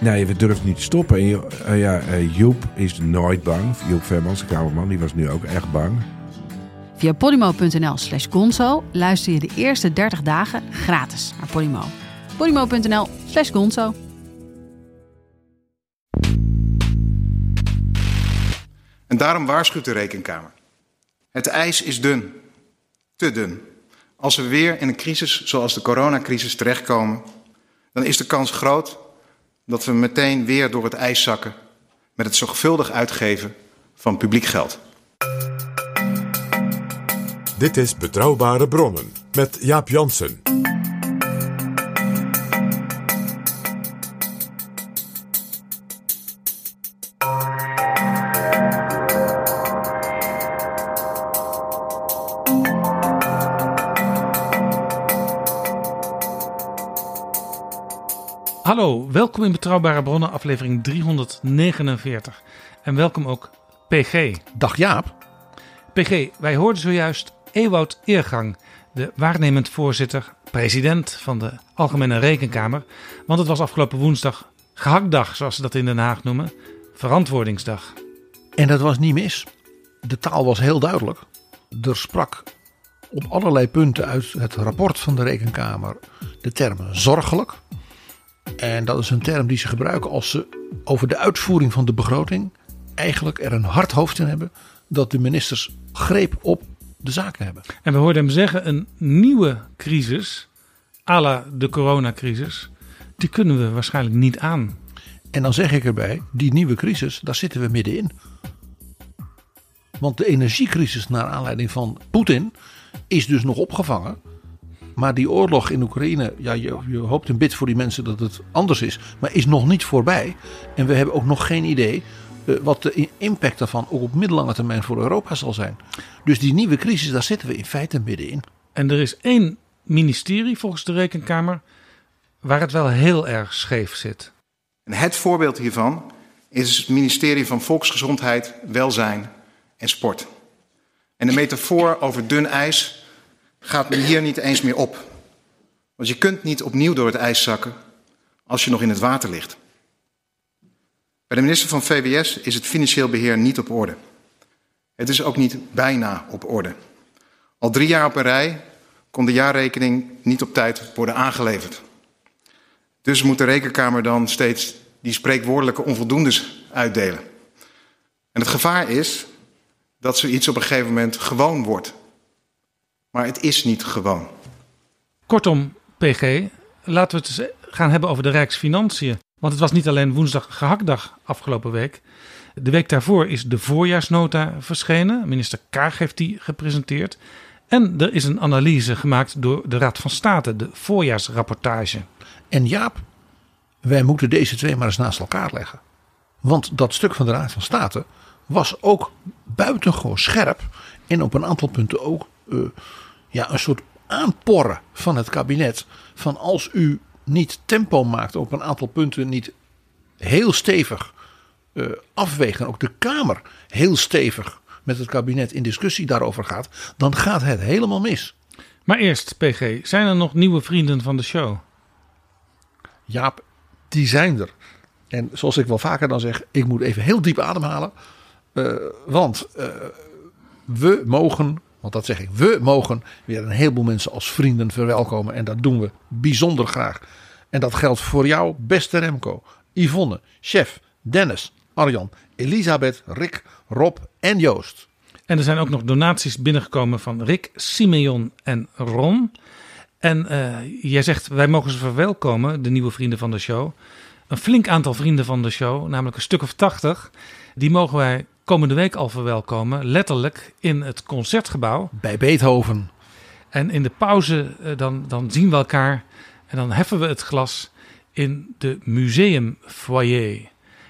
Nee, we durven niet te stoppen. En eh, ja, eh, Joep is nooit bang. Joep Vermans, de kamerman, die was nu ook echt bang. Via podimo.nl slash gonzo luister je de eerste 30 dagen gratis naar Podimo. podimo.nl slash gonzo. En daarom waarschuwt de rekenkamer. Het ijs is dun. Te dun. Als we weer in een crisis zoals de coronacrisis terechtkomen, dan is de kans groot dat we meteen weer door het ijs zakken met het zorgvuldig uitgeven van publiek geld. Dit is Betrouwbare Bronnen met Jaap Jansen. Welkom in Betrouwbare Bronnen, aflevering 349. En welkom ook PG. Dag Jaap. PG, wij hoorden zojuist Ewout Eergang, de waarnemend voorzitter, president van de Algemene Rekenkamer. Want het was afgelopen woensdag gehaktdag, zoals ze dat in Den Haag noemen. Verantwoordingsdag. En dat was niet mis. De taal was heel duidelijk. Er sprak op allerlei punten uit het rapport van de Rekenkamer de termen zorgelijk. En dat is een term die ze gebruiken als ze over de uitvoering van de begroting eigenlijk er een hard hoofd in hebben dat de ministers greep op de zaken hebben. En we hoorden hem zeggen, een nieuwe crisis, à la de coronacrisis, die kunnen we waarschijnlijk niet aan. En dan zeg ik erbij, die nieuwe crisis, daar zitten we middenin. Want de energiecrisis naar aanleiding van Poetin is dus nog opgevangen. Maar die oorlog in Oekraïne, ja, je, je hoopt een bit voor die mensen dat het anders is, maar is nog niet voorbij. En we hebben ook nog geen idee eh, wat de impact daarvan ook op middellange termijn voor Europa zal zijn. Dus die nieuwe crisis, daar zitten we in feite middenin. En er is één ministerie volgens de Rekenkamer waar het wel heel erg scheef zit. En het voorbeeld hiervan is het ministerie van Volksgezondheid, Welzijn en Sport. En de metafoor over dun ijs gaat me hier niet eens meer op. Want je kunt niet opnieuw door het ijs zakken als je nog in het water ligt. Bij de minister van VWS is het financieel beheer niet op orde. Het is ook niet bijna op orde. Al drie jaar op een rij kon de jaarrekening niet op tijd worden aangeleverd. Dus moet de rekenkamer dan steeds die spreekwoordelijke onvoldoendes uitdelen. En het gevaar is dat zoiets op een gegeven moment gewoon wordt. Maar het is niet gewoon. Kortom, PG, laten we het eens gaan hebben over de Rijksfinanciën. Want het was niet alleen woensdag gehaktdag afgelopen week. De week daarvoor is de voorjaarsnota verschenen. Minister Kaag heeft die gepresenteerd. En er is een analyse gemaakt door de Raad van State, de voorjaarsrapportage. En Jaap, wij moeten deze twee maar eens naast elkaar leggen. Want dat stuk van de Raad van State was ook buitengewoon scherp. En op een aantal punten ook eh, ja, een soort aanporren van het kabinet. Van als u niet tempo maakt op een aantal punten, niet heel stevig eh, afwegen. Ook de Kamer heel stevig met het kabinet in discussie daarover gaat. Dan gaat het helemaal mis. Maar eerst, PG, zijn er nog nieuwe vrienden van de show? Jaap, die zijn er. En zoals ik wel vaker dan zeg, ik moet even heel diep ademhalen. Eh, want eh, we mogen, want dat zeg ik, we mogen weer een heleboel mensen als vrienden verwelkomen. En dat doen we bijzonder graag. En dat geldt voor jou, beste Remco, Yvonne, Chef, Dennis, Arjan, Elisabeth, Rick, Rob en Joost. En er zijn ook nog donaties binnengekomen van Rick, Simeon en Ron. En eh, jij zegt, wij mogen ze verwelkomen, de nieuwe vrienden van de show. Een flink aantal vrienden van de show, namelijk een stuk of tachtig. Die mogen wij komende week al verwelkomen, letterlijk in het concertgebouw. Bij Beethoven. En in de pauze eh, dan, dan zien we elkaar en dan heffen we het glas in de museumfoyer.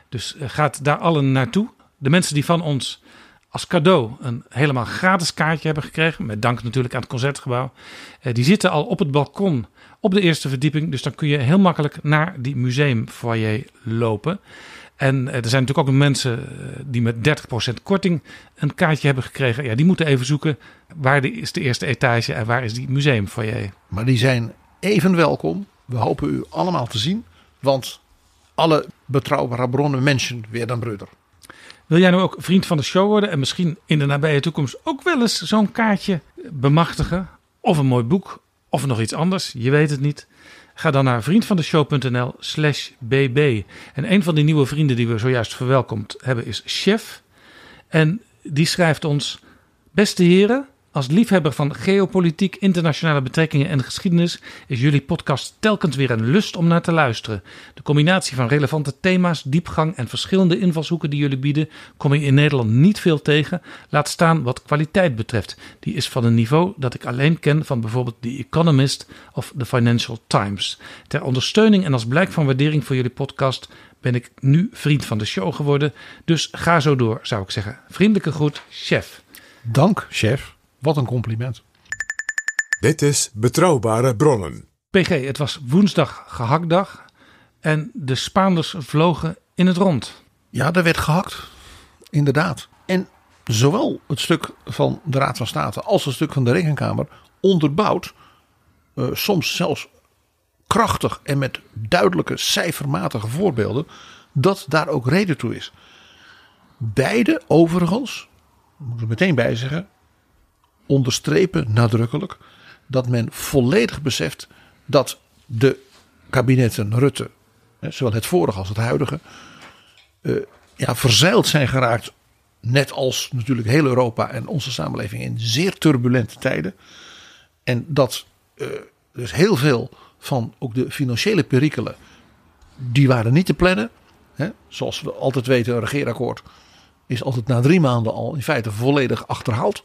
Dus uh, gaat daar allen naartoe. De mensen die van ons als cadeau een helemaal gratis kaartje hebben gekregen. Met dank natuurlijk aan het concertgebouw. Uh, die zitten al op het balkon op de eerste verdieping. Dus dan kun je heel makkelijk naar die museumfoyer lopen. En er zijn natuurlijk ook nog mensen die met 30% korting een kaartje hebben gekregen. Ja, die moeten even zoeken waar is de eerste etage en waar is die museumfoyer. Maar die zijn even welkom. We hopen u allemaal te zien. Want alle betrouwbare bronnen mensen weer dan broeder. Wil jij nou ook vriend van de show worden en misschien in de nabije toekomst ook wel eens zo'n kaartje bemachtigen? Of een mooi boek, of nog iets anders, je weet het niet. Ga dan naar vriendvandeshow.nl slash bb. En een van die nieuwe vrienden die we zojuist verwelkomd hebben is Chef. En die schrijft ons... Beste heren, als liefhebber van geopolitiek, internationale betrekkingen en geschiedenis is jullie podcast telkens weer een lust om naar te luisteren. De combinatie van relevante thema's, diepgang en verschillende invalshoeken die jullie bieden, kom je in Nederland niet veel tegen. Laat staan wat kwaliteit betreft. Die is van een niveau dat ik alleen ken van bijvoorbeeld The Economist of The Financial Times. Ter ondersteuning en als blijk van waardering voor jullie podcast ben ik nu vriend van de show geworden. Dus ga zo door, zou ik zeggen. Vriendelijke groet, chef. Dank, chef. Wat een compliment. Dit is Betrouwbare Bronnen. PG, het was woensdag gehaktdag en de Spaanders vlogen in het rond. Ja, er werd gehakt. Inderdaad. En zowel het stuk van de Raad van State als het stuk van de Rekenkamer onderbouwt, uh, soms zelfs krachtig en met duidelijke cijfermatige voorbeelden, dat daar ook reden toe is. Beide overigens, moet ik meteen bij zeggen, onderstrepen nadrukkelijk dat men volledig beseft dat de kabinetten Rutte, zowel het vorige als het huidige, uh, ja, verzeild zijn geraakt. Net als natuurlijk heel Europa en onze samenleving in zeer turbulente tijden. En dat uh, dus heel veel van ook de financiële perikelen, die waren niet te plannen. Hè? Zoals we altijd weten, een regeerakkoord is altijd na drie maanden al in feite volledig achterhaald.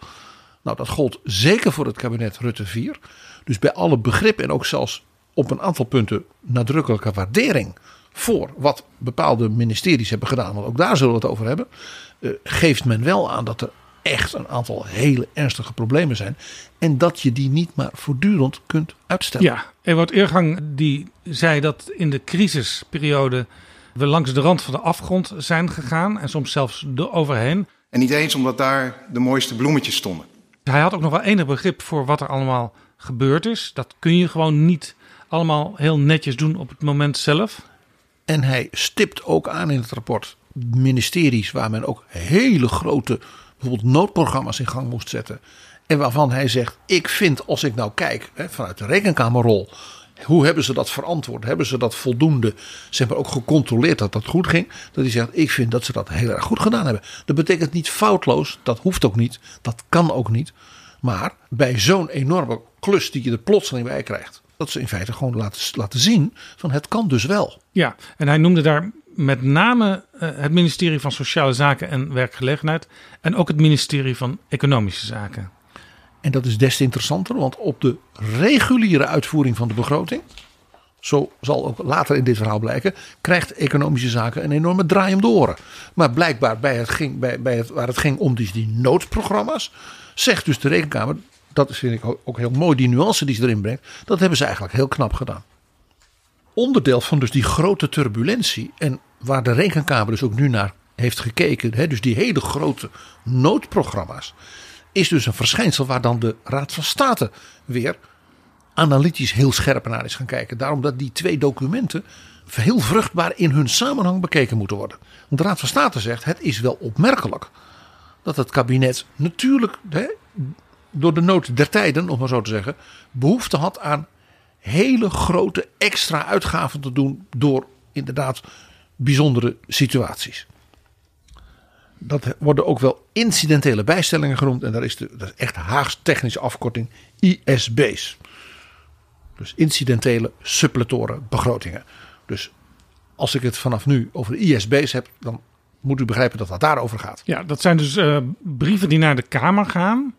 Nou, dat gold zeker voor het kabinet Rutte 4. Dus bij alle begrip en ook zelfs op een aantal punten nadrukkelijke waardering voor wat bepaalde ministeries hebben gedaan, want ook daar zullen we het over hebben, uh, geeft men wel aan dat er echt een aantal hele ernstige problemen zijn. En dat je die niet maar voortdurend kunt uitstellen. Ja, Ewout Eergang die zei dat in de crisisperiode we langs de rand van de afgrond zijn gegaan en soms zelfs er overheen. En niet eens omdat daar de mooiste bloemetjes stonden. Hij had ook nog wel enig begrip voor wat er allemaal gebeurd is. Dat kun je gewoon niet allemaal heel netjes doen op het moment zelf. En hij stipt ook aan in het rapport ministeries waar men ook hele grote bijvoorbeeld noodprogramma's in gang moest zetten. En waarvan hij zegt: Ik vind als ik nou kijk hè, vanuit de rekenkamerrol. Hoe hebben ze dat verantwoord? Hebben ze dat voldoende? Ze hebben ook gecontroleerd dat dat goed ging. Dat hij zegt: Ik vind dat ze dat heel erg goed gedaan hebben. Dat betekent niet foutloos. Dat hoeft ook niet. Dat kan ook niet. Maar bij zo'n enorme klus die je er plotseling bij krijgt. Dat ze in feite gewoon laten, laten zien van het kan dus wel. Ja, en hij noemde daar met name uh, het ministerie van Sociale Zaken en Werkgelegenheid. En ook het ministerie van Economische Zaken. En dat is des te interessanter, want op de reguliere uitvoering van de begroting. Zo zal ook later in dit verhaal blijken, krijgt economische zaken een enorme draai om de oren. Maar blijkbaar bij het ging, bij, bij het, waar het ging om dus die noodprogramma's, zegt dus de rekenkamer, dat vind ik ook heel mooi, die nuance die ze erin brengt, dat hebben ze eigenlijk heel knap gedaan. Onderdeel van dus die grote turbulentie en waar de rekenkamer dus ook nu naar heeft gekeken, hè, dus die hele grote noodprogramma's, is dus een verschijnsel waar dan de Raad van State weer analytisch heel scherp naar is gaan kijken. Daarom dat die twee documenten heel vruchtbaar in hun samenhang bekeken moeten worden. Want de Raad van State zegt: het is wel opmerkelijk dat het kabinet natuurlijk hè, door de nood der tijden, om maar zo te zeggen, behoefte had aan hele grote extra uitgaven te doen door inderdaad bijzondere situaties. Dat worden ook wel incidentele bijstellingen genoemd. En daar is de dat is echt Haags technische afkorting ISB's. Dus incidentele suppletoren begrotingen. Dus als ik het vanaf nu over de ISB's heb, dan moet u begrijpen dat dat daarover gaat. Ja, dat zijn dus uh, brieven die naar de Kamer gaan.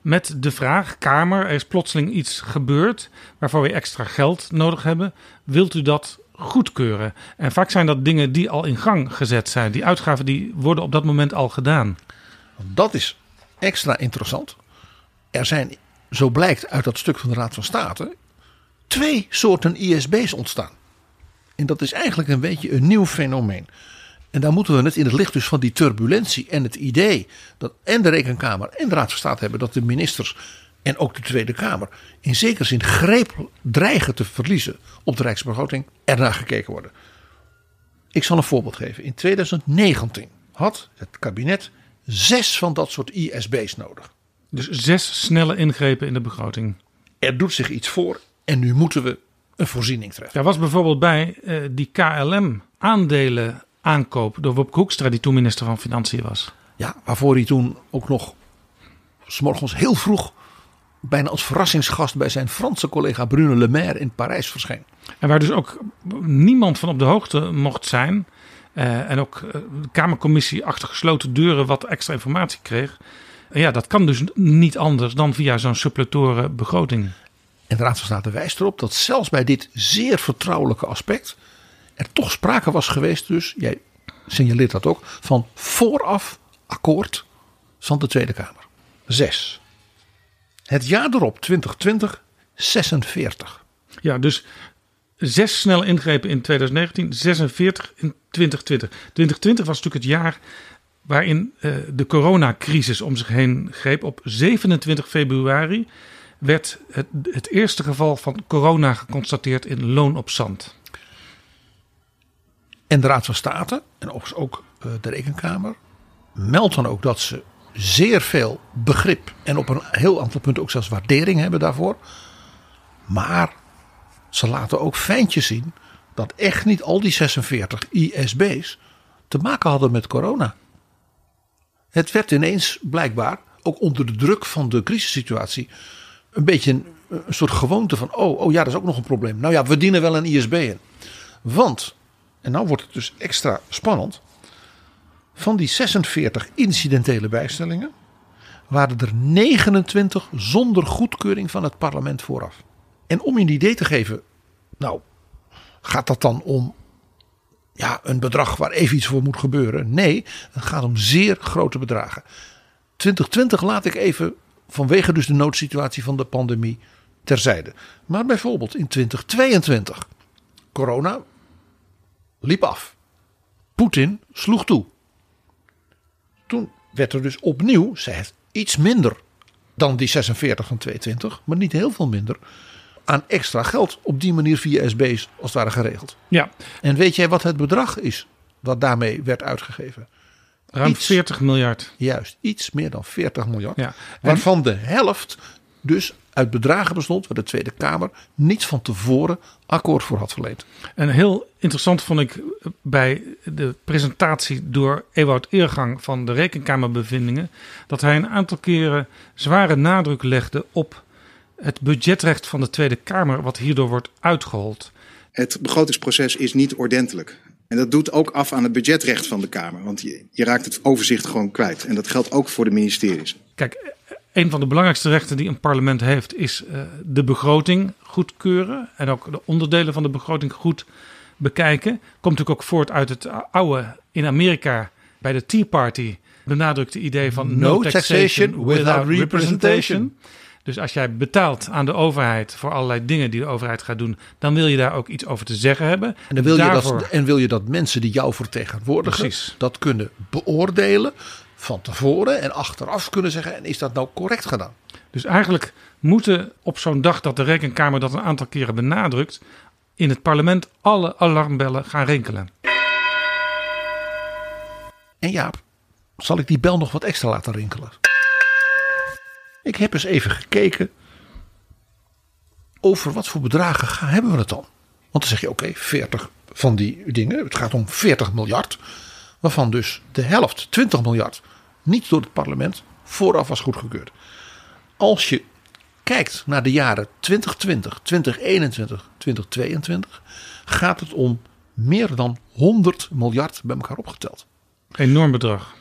Met de vraag: Kamer, er is plotseling iets gebeurd waarvoor we extra geld nodig hebben. Wilt u dat goedkeuren. En vaak zijn dat dingen die al in gang gezet zijn. Die uitgaven die worden op dat moment al gedaan. Dat is extra interessant. Er zijn, zo blijkt uit dat stuk van de Raad van State, twee soorten ISB's ontstaan. En dat is eigenlijk een beetje een nieuw fenomeen. En daar moeten we het in het licht dus van die turbulentie en het idee dat en de Rekenkamer en de Raad van State hebben dat de ministers en ook de Tweede Kamer in zekere zin greep dreigen te verliezen op de Rijksbegroting, ernaar gekeken worden. Ik zal een voorbeeld geven. In 2019 had het kabinet zes van dat soort ISB's nodig. Dus zes snelle ingrepen in de begroting. Er doet zich iets voor en nu moeten we een voorziening treffen. Daar was bijvoorbeeld bij eh, die KLM aandelen aankoop door Wopke Hoekstra, die toen minister van Financiën was. Ja, waarvoor hij toen ook nog s morgens heel vroeg bijna als verrassingsgast bij zijn Franse collega Bruno Le Maire in Parijs verscheen. En waar dus ook niemand van op de hoogte mocht zijn. Eh, en ook eh, de Kamercommissie achter gesloten deuren wat extra informatie kreeg. En ja, dat kan dus niet anders dan via zo'n suppletoren begroting. En de Raad van State wijst erop dat zelfs bij dit zeer vertrouwelijke aspect er toch sprake was geweest, dus jij signaleert dat ook, van vooraf akkoord van de Tweede Kamer. Zes. Het jaar erop, 2020, 46. Ja, dus zes snelle ingrepen in 2019, 46 in 2020. 2020 was natuurlijk het jaar waarin uh, de coronacrisis om zich heen greep. Op 27 februari werd het, het eerste geval van corona geconstateerd in Loon op Zand. En de Raad van State en ook uh, de Rekenkamer meldt dan ook dat ze zeer veel begrip en op een heel aantal punten ook zelfs waardering hebben daarvoor. Maar ze laten ook fijntjes zien dat echt niet al die 46 ISB's te maken hadden met corona. Het werd ineens blijkbaar, ook onder de druk van de crisissituatie, een beetje een, een soort gewoonte van: oh, oh ja, dat is ook nog een probleem. Nou ja, we dienen wel een ISB in. Want, en nou wordt het dus extra spannend. Van die 46 incidentele bijstellingen waren er 29 zonder goedkeuring van het parlement vooraf. En om je een idee te geven, nou, gaat dat dan om ja, een bedrag waar even iets voor moet gebeuren? Nee, het gaat om zeer grote bedragen. 2020 laat ik even vanwege dus de noodsituatie van de pandemie terzijde. Maar bijvoorbeeld in 2022, corona liep af. Poetin sloeg toe. Toen werd er dus opnieuw, zij heeft iets minder dan die 46 van 22, maar niet heel veel minder, aan extra geld op die manier via SB's als het ware geregeld. Ja. En weet jij wat het bedrag is wat daarmee werd uitgegeven? Ruim iets, 40 miljard. Juist, iets meer dan 40 miljard. Ja. Waarvan de helft dus uit bedragen bestond waar de Tweede Kamer niet van tevoren akkoord voor had verleend. En heel interessant vond ik bij de presentatie door Ewout Eergang van de Rekenkamerbevindingen dat hij een aantal keren zware nadruk legde op het budgetrecht van de Tweede Kamer, wat hierdoor wordt uitgehold. Het begrotingsproces is niet ordentelijk. En dat doet ook af aan het budgetrecht van de Kamer. Want je, je raakt het overzicht gewoon kwijt. En dat geldt ook voor de ministeries. Kijk, een van de belangrijkste rechten die een parlement heeft, is uh, de begroting goedkeuren. En ook de onderdelen van de begroting goed bekijken. Komt natuurlijk ook voort uit het oude in Amerika bij de Tea Party benadrukte idee van no, no taxation, taxation without representation. Dus als jij betaalt aan de overheid voor allerlei dingen die de overheid gaat doen, dan wil je daar ook iets over te zeggen hebben. En, dan wil, Daarvoor... je dat, en wil je dat mensen die jou vertegenwoordigen Precies. dat kunnen beoordelen van tevoren en achteraf kunnen zeggen: en is dat nou correct gedaan? Dus eigenlijk moeten op zo'n dag dat de Rekenkamer dat een aantal keren benadrukt, in het parlement alle alarmbellen gaan rinkelen. En Jaap, zal ik die bel nog wat extra laten rinkelen? Ik heb eens even gekeken over wat voor bedragen gaan, hebben we het dan. Want dan zeg je oké, okay, 40 van die dingen. Het gaat om 40 miljard. Waarvan dus de helft, 20 miljard, niet door het parlement vooraf was goedgekeurd. Als je kijkt naar de jaren 2020, 2021, 2022, gaat het om meer dan 100 miljard bij elkaar opgeteld. Enorm bedrag.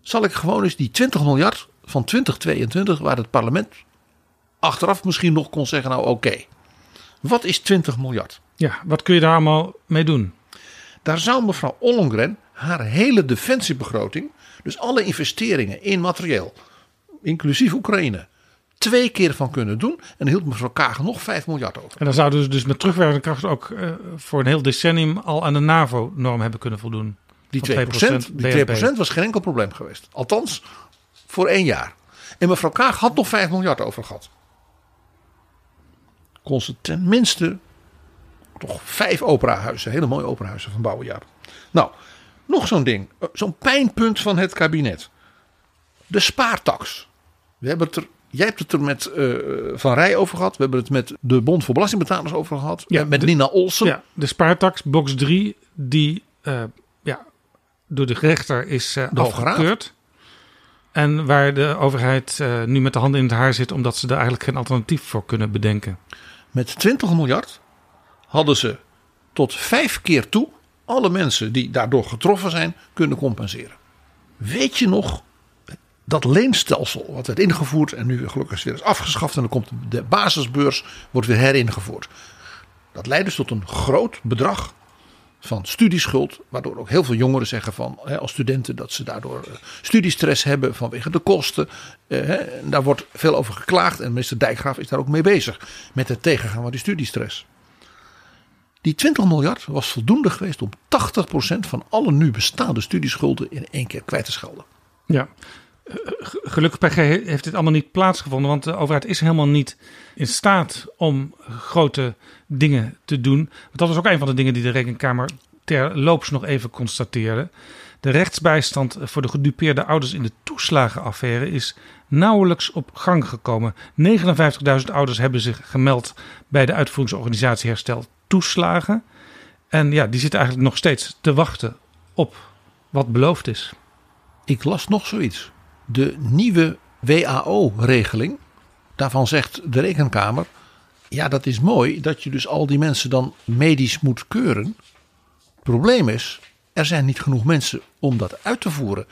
Zal ik gewoon eens die 20 miljard van 2022, waar het parlement achteraf misschien nog kon zeggen: Nou, oké, Wat is 20 miljard? Ja, wat kun je daar allemaal mee doen? Daar zou mevrouw Ollongren haar hele defensiebegroting, dus alle investeringen in materieel, inclusief Oekraïne, twee keer van kunnen doen. En dan hield mevrouw Kaag nog 5 miljard over. En dan zouden ze dus met terugwerkende kracht ook eh, voor een heel decennium al aan de NAVO-norm hebben kunnen voldoen. Die Van 2%, die 2% was geen enkel probleem geweest. Althans, voor één jaar. En mevrouw Kaag had nog 5 miljard over gehad. Kon ze tenminste toch vijf operahuizen, hele mooie operahuizen van bouwen, Jaap. Nou, nog zo'n ding. eh, Zo'n pijnpunt van het kabinet. De spaartax. We hebben het er, jij hebt het er met eh, Van Rij over gehad. We hebben het met de Bond voor Belastingbetalers over gehad. Ja, Ja, met de- Nina Olsen. Ja, de spaartax, box 3, die eh, ja, door de rechter is eh, De Raad. afgekeurd. En waar de overheid eh, nu met de handen in het haar zit, omdat ze er eigenlijk geen alternatief voor kunnen bedenken. Met 20 miljard hadden ze tot vijf keer toe alle mensen die daardoor getroffen zijn kunnen compenseren. Weet je nog dat leenstelsel wat werd ingevoerd en nu gelukkig weer is afgeschaft en dan komt de basisbeurs wordt weer heringevoerd. Dat leidt dus tot een groot bedrag van studieschuld, waardoor ook heel veel jongeren zeggen van als studenten dat ze daardoor eh, studiestress hebben vanwege de kosten. Eh, daar wordt veel over geklaagd en minister Dijkgraaf is daar ook mee bezig met het tegengaan van die studiestress. Die 20 miljard was voldoende geweest om 80% van alle nu bestaande studieschulden in één keer kwijt te schelden. Ja. Eh, g- Gelukkig heeft dit allemaal niet plaatsgevonden, want de overheid is helemaal niet in staat om grote dingen te doen. Dat was ook een van de dingen die de Rekenkamer terloops nog even constateerde. De rechtsbijstand voor de gedupeerde ouders in de toeslagenaffaire is nauwelijks op gang gekomen. 59.000 ouders hebben zich gemeld bij de uitvoeringsorganisatie Herstel Toeslagen. En ja, die zitten eigenlijk nog steeds te wachten op wat beloofd is. Ik las nog zoiets. De nieuwe WAO-regeling, daarvan zegt de rekenkamer. Ja, dat is mooi dat je dus al die mensen dan medisch moet keuren. Het probleem is, er zijn niet genoeg mensen om dat uit te voeren.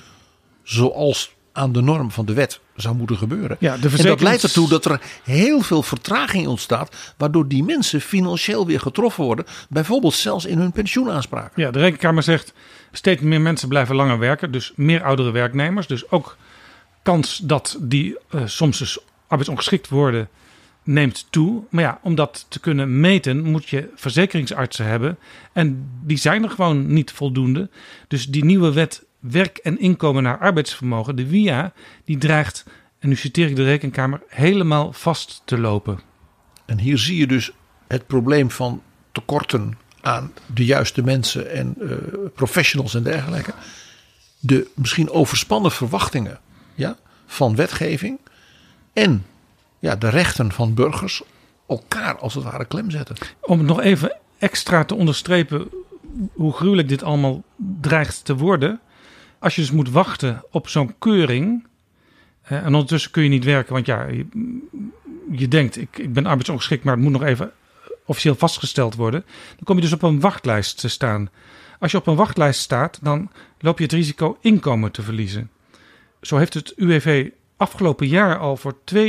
Zoals aan de norm van de wet zou moeten gebeuren. Ja, de En dat leidt ertoe dat er heel veel vertraging ontstaat. Waardoor die mensen financieel weer getroffen worden. Bijvoorbeeld zelfs in hun pensioenaanspraken. Ja, de Rekenkamer zegt steeds meer mensen blijven langer werken. Dus meer oudere werknemers. Dus ook kans dat die eh, soms dus arbeidsongeschikt worden neemt toe. Maar ja, om dat te kunnen meten moet je verzekeringsartsen hebben. En die zijn er gewoon niet voldoende. Dus die nieuwe wet werk en inkomen naar arbeidsvermogen, de WIA, die dreigt, en nu citeer ik de Rekenkamer, helemaal vast te lopen. En hier zie je dus het probleem van tekorten aan de juiste mensen en eh, professionals en dergelijke. De misschien overspannen verwachtingen ja, van wetgeving en ja, de rechten van burgers elkaar als het ware klem zetten. Om nog even extra te onderstrepen hoe gruwelijk dit allemaal dreigt te worden. Als je dus moet wachten op zo'n keuring. eh, en ondertussen kun je niet werken, want ja, je, je denkt, ik, ik ben arbeidsongeschikt, maar het moet nog even officieel vastgesteld worden. Dan kom je dus op een wachtlijst te staan. Als je op een wachtlijst staat, dan loop je het risico inkomen te verliezen. Zo heeft het UWV afgelopen jaar al voor 22.500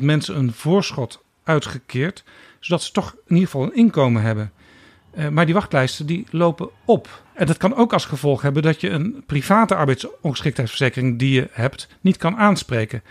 mensen een voorschot uitgekeerd, zodat ze toch in ieder geval een inkomen hebben. Eh, maar die wachtlijsten die lopen op. En dat kan ook als gevolg hebben dat je een private arbeidsongeschiktheidsverzekering die je hebt niet kan aanspreken.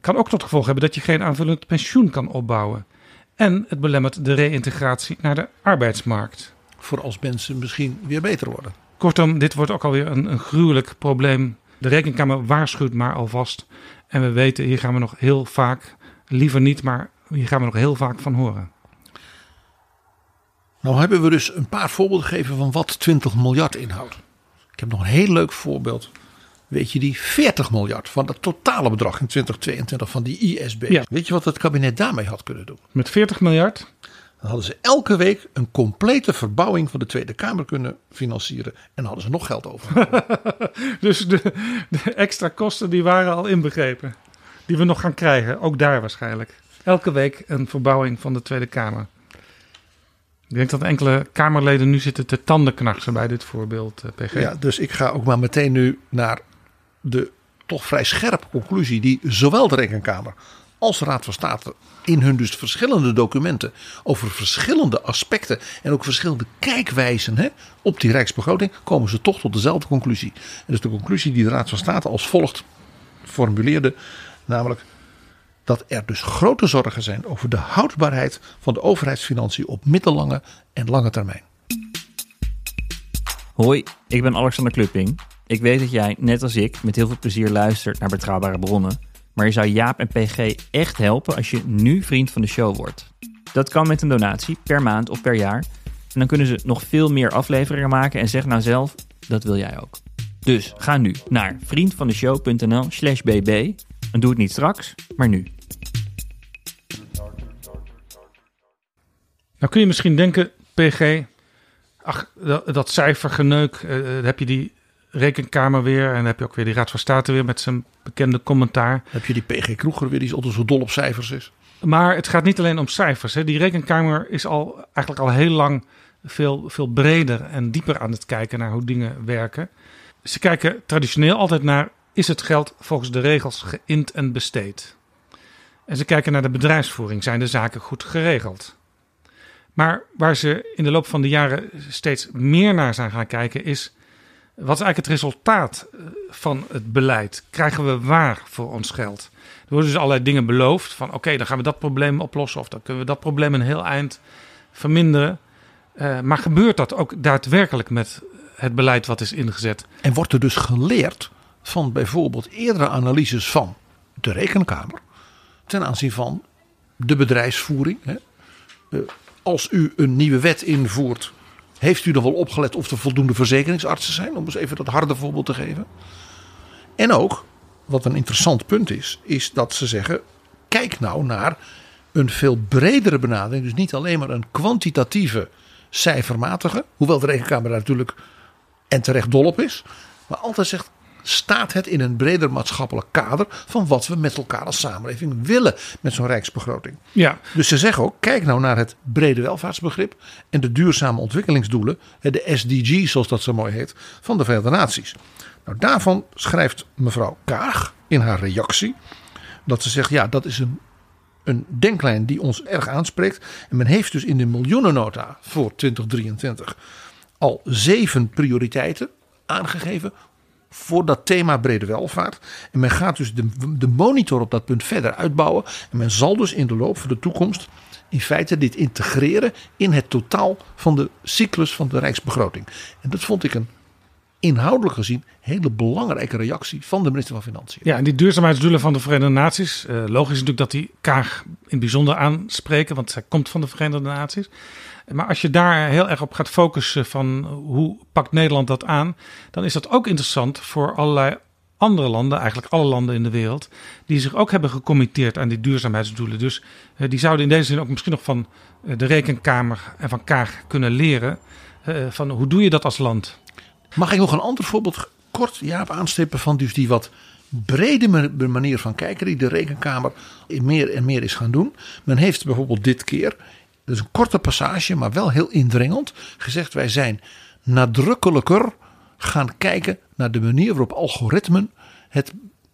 Kan ook tot gevolg hebben dat je geen aanvullend pensioen kan opbouwen. En het belemmert de reïntegratie naar de arbeidsmarkt. Voor als mensen misschien weer beter worden. Kortom, dit wordt ook alweer een, een gruwelijk probleem. De rekenkamer waarschuwt maar alvast. En we weten, hier gaan we nog heel vaak, liever niet, maar hier gaan we nog heel vaak van horen. Nou hebben we dus een paar voorbeelden gegeven van wat 20 miljard inhoudt. Ik heb nog een heel leuk voorbeeld. Weet je die 40 miljard van het totale bedrag in 2022 van die ISB. Ja. Weet je wat het kabinet daarmee had kunnen doen? Met 40 miljard Dan hadden ze elke week een complete verbouwing van de Tweede Kamer kunnen financieren. En dan hadden ze nog geld over. Dus de, de extra kosten die waren al inbegrepen. Die we nog gaan krijgen, ook daar waarschijnlijk. Elke week een verbouwing van de Tweede Kamer. Ik denk dat enkele Kamerleden nu zitten te tandenknarsen bij dit voorbeeld, eh, PG. ja, dus ik ga ook maar meteen nu naar de toch vrij scherpe conclusie die zowel de Rekenkamer als Raad van State in hun dus verschillende documenten over verschillende aspecten en ook verschillende kijkwijzen hè, op die rijksbegroting, komen ze toch tot dezelfde conclusie. En dus de conclusie die de Raad van State als volgt formuleerde, namelijk dat er dus grote zorgen zijn over de houdbaarheid van de overheidsfinanciën op middellange en lange termijn. Hoi, ik ben Alexander Klupping. Ik weet dat jij, net als ik, met heel veel plezier luistert naar betrouwbare bronnen. Maar je zou Jaap en PG echt helpen als je nu vriend van de show wordt. Dat kan met een donatie, per maand of per jaar. En dan kunnen ze nog veel meer afleveringen maken en zeg nou zelf, dat wil jij ook. Dus ga nu naar vriendvandeshow.nl slash bb en doe het niet straks, maar nu. Nou kun je misschien denken, PG, ach, dat, cijfergeneuk, eh, dan heb je die rekenkamer weer en dan heb je ook weer die Raad van State weer met zijn bekende commentaar. Heb je die PG Kroeger weer, die altijd zo dol op cijfers is. Maar het gaat niet alleen om cijfers. Hè. Die rekenkamer is al, eigenlijk al heel lang veel, veel breder en dieper aan het kijken naar hoe dingen werken. Ze kijken traditioneel altijd naar, is het geld volgens de regels geïnd en besteed? En ze kijken naar de bedrijfsvoering, zijn de zaken goed geregeld? Maar waar ze in de loop van de jaren steeds meer naar zijn gaan kijken is... wat is eigenlijk het resultaat eh, van het beleid? Krijgen we waar voor ons geld? Er worden dus allerlei dingen beloofd van oké, dan gaan we dat probleem oplossen... of dan kunnen we dat probleem een heel eind verminderen. Uh, maar gebeurt dat ook daadwerkelijk met het beleid wat is ingezet? En wordt er dus geleerd van bijvoorbeeld eerdere analyses van de rekenkamer... ten aanzien van de bedrijfsvoering... Hè? Uh, als u een nieuwe wet invoert, heeft u dan wel opgelet of er voldoende verzekeringsartsen zijn? Om eens even dat harde voorbeeld te geven. En ook, wat een interessant punt is, is dat ze zeggen: kijk nou naar een veel bredere benadering. Dus niet alleen maar een kwantitatieve, cijfermatige. Hoewel de rekenkamer daar natuurlijk en terecht dol op is. Maar altijd zegt: staat het in een breder maatschappelijk kader van wat we met elkaar als samenleving willen met zo'n rijksbegroting. Ja. Dus ze zeggen ook, kijk nou naar het brede welvaartsbegrip en de duurzame ontwikkelingsdoelen, de SDG's zoals dat zo mooi heet, van de Verenigde Naties. Nou, daarvan schrijft mevrouw Kaag in haar reactie dat ze zegt, ja, dat is een, een denklijn die ons erg aanspreekt. En men heeft dus in de miljoenennota voor 2023 al zeven prioriteiten aangegeven voor dat thema brede welvaart. En men gaat dus de, de monitor op dat punt verder uitbouwen. En men zal dus in de loop van de toekomst in feite dit integreren in het totaal van de cyclus van de rijksbegroting. En dat vond ik een inhoudelijk gezien hele belangrijke reactie van de minister van Financiën. Ja, en die duurzaamheidsdoelen van de Verenigde Naties. Uh, logisch natuurlijk dat die Kaag in bijzonder aanspreken, want zij komt van de Verenigde Naties. Maar als je daar heel erg op gaat focussen van hoe pakt Nederland dat aan, dan is dat ook interessant voor allerlei andere landen, eigenlijk alle landen in de wereld, die zich ook hebben gecommitteerd aan die duurzaamheidsdoelen. Dus uh, die zouden in deze zin ook misschien nog van uh, de Rekenkamer en van Kaag kunnen leren. Uh, van hoe doe je dat als land? Mag ik nog een ander voorbeeld kort Jaap aanstippen van dus die wat brede manier van kijken die de Rekenkamer meer en meer is gaan doen. Men heeft bijvoorbeeld dit keer dus een korte passage, maar wel heel indringend, gezegd: wij zijn nadrukkelijker gaan kijken naar de manier waarop algoritmen het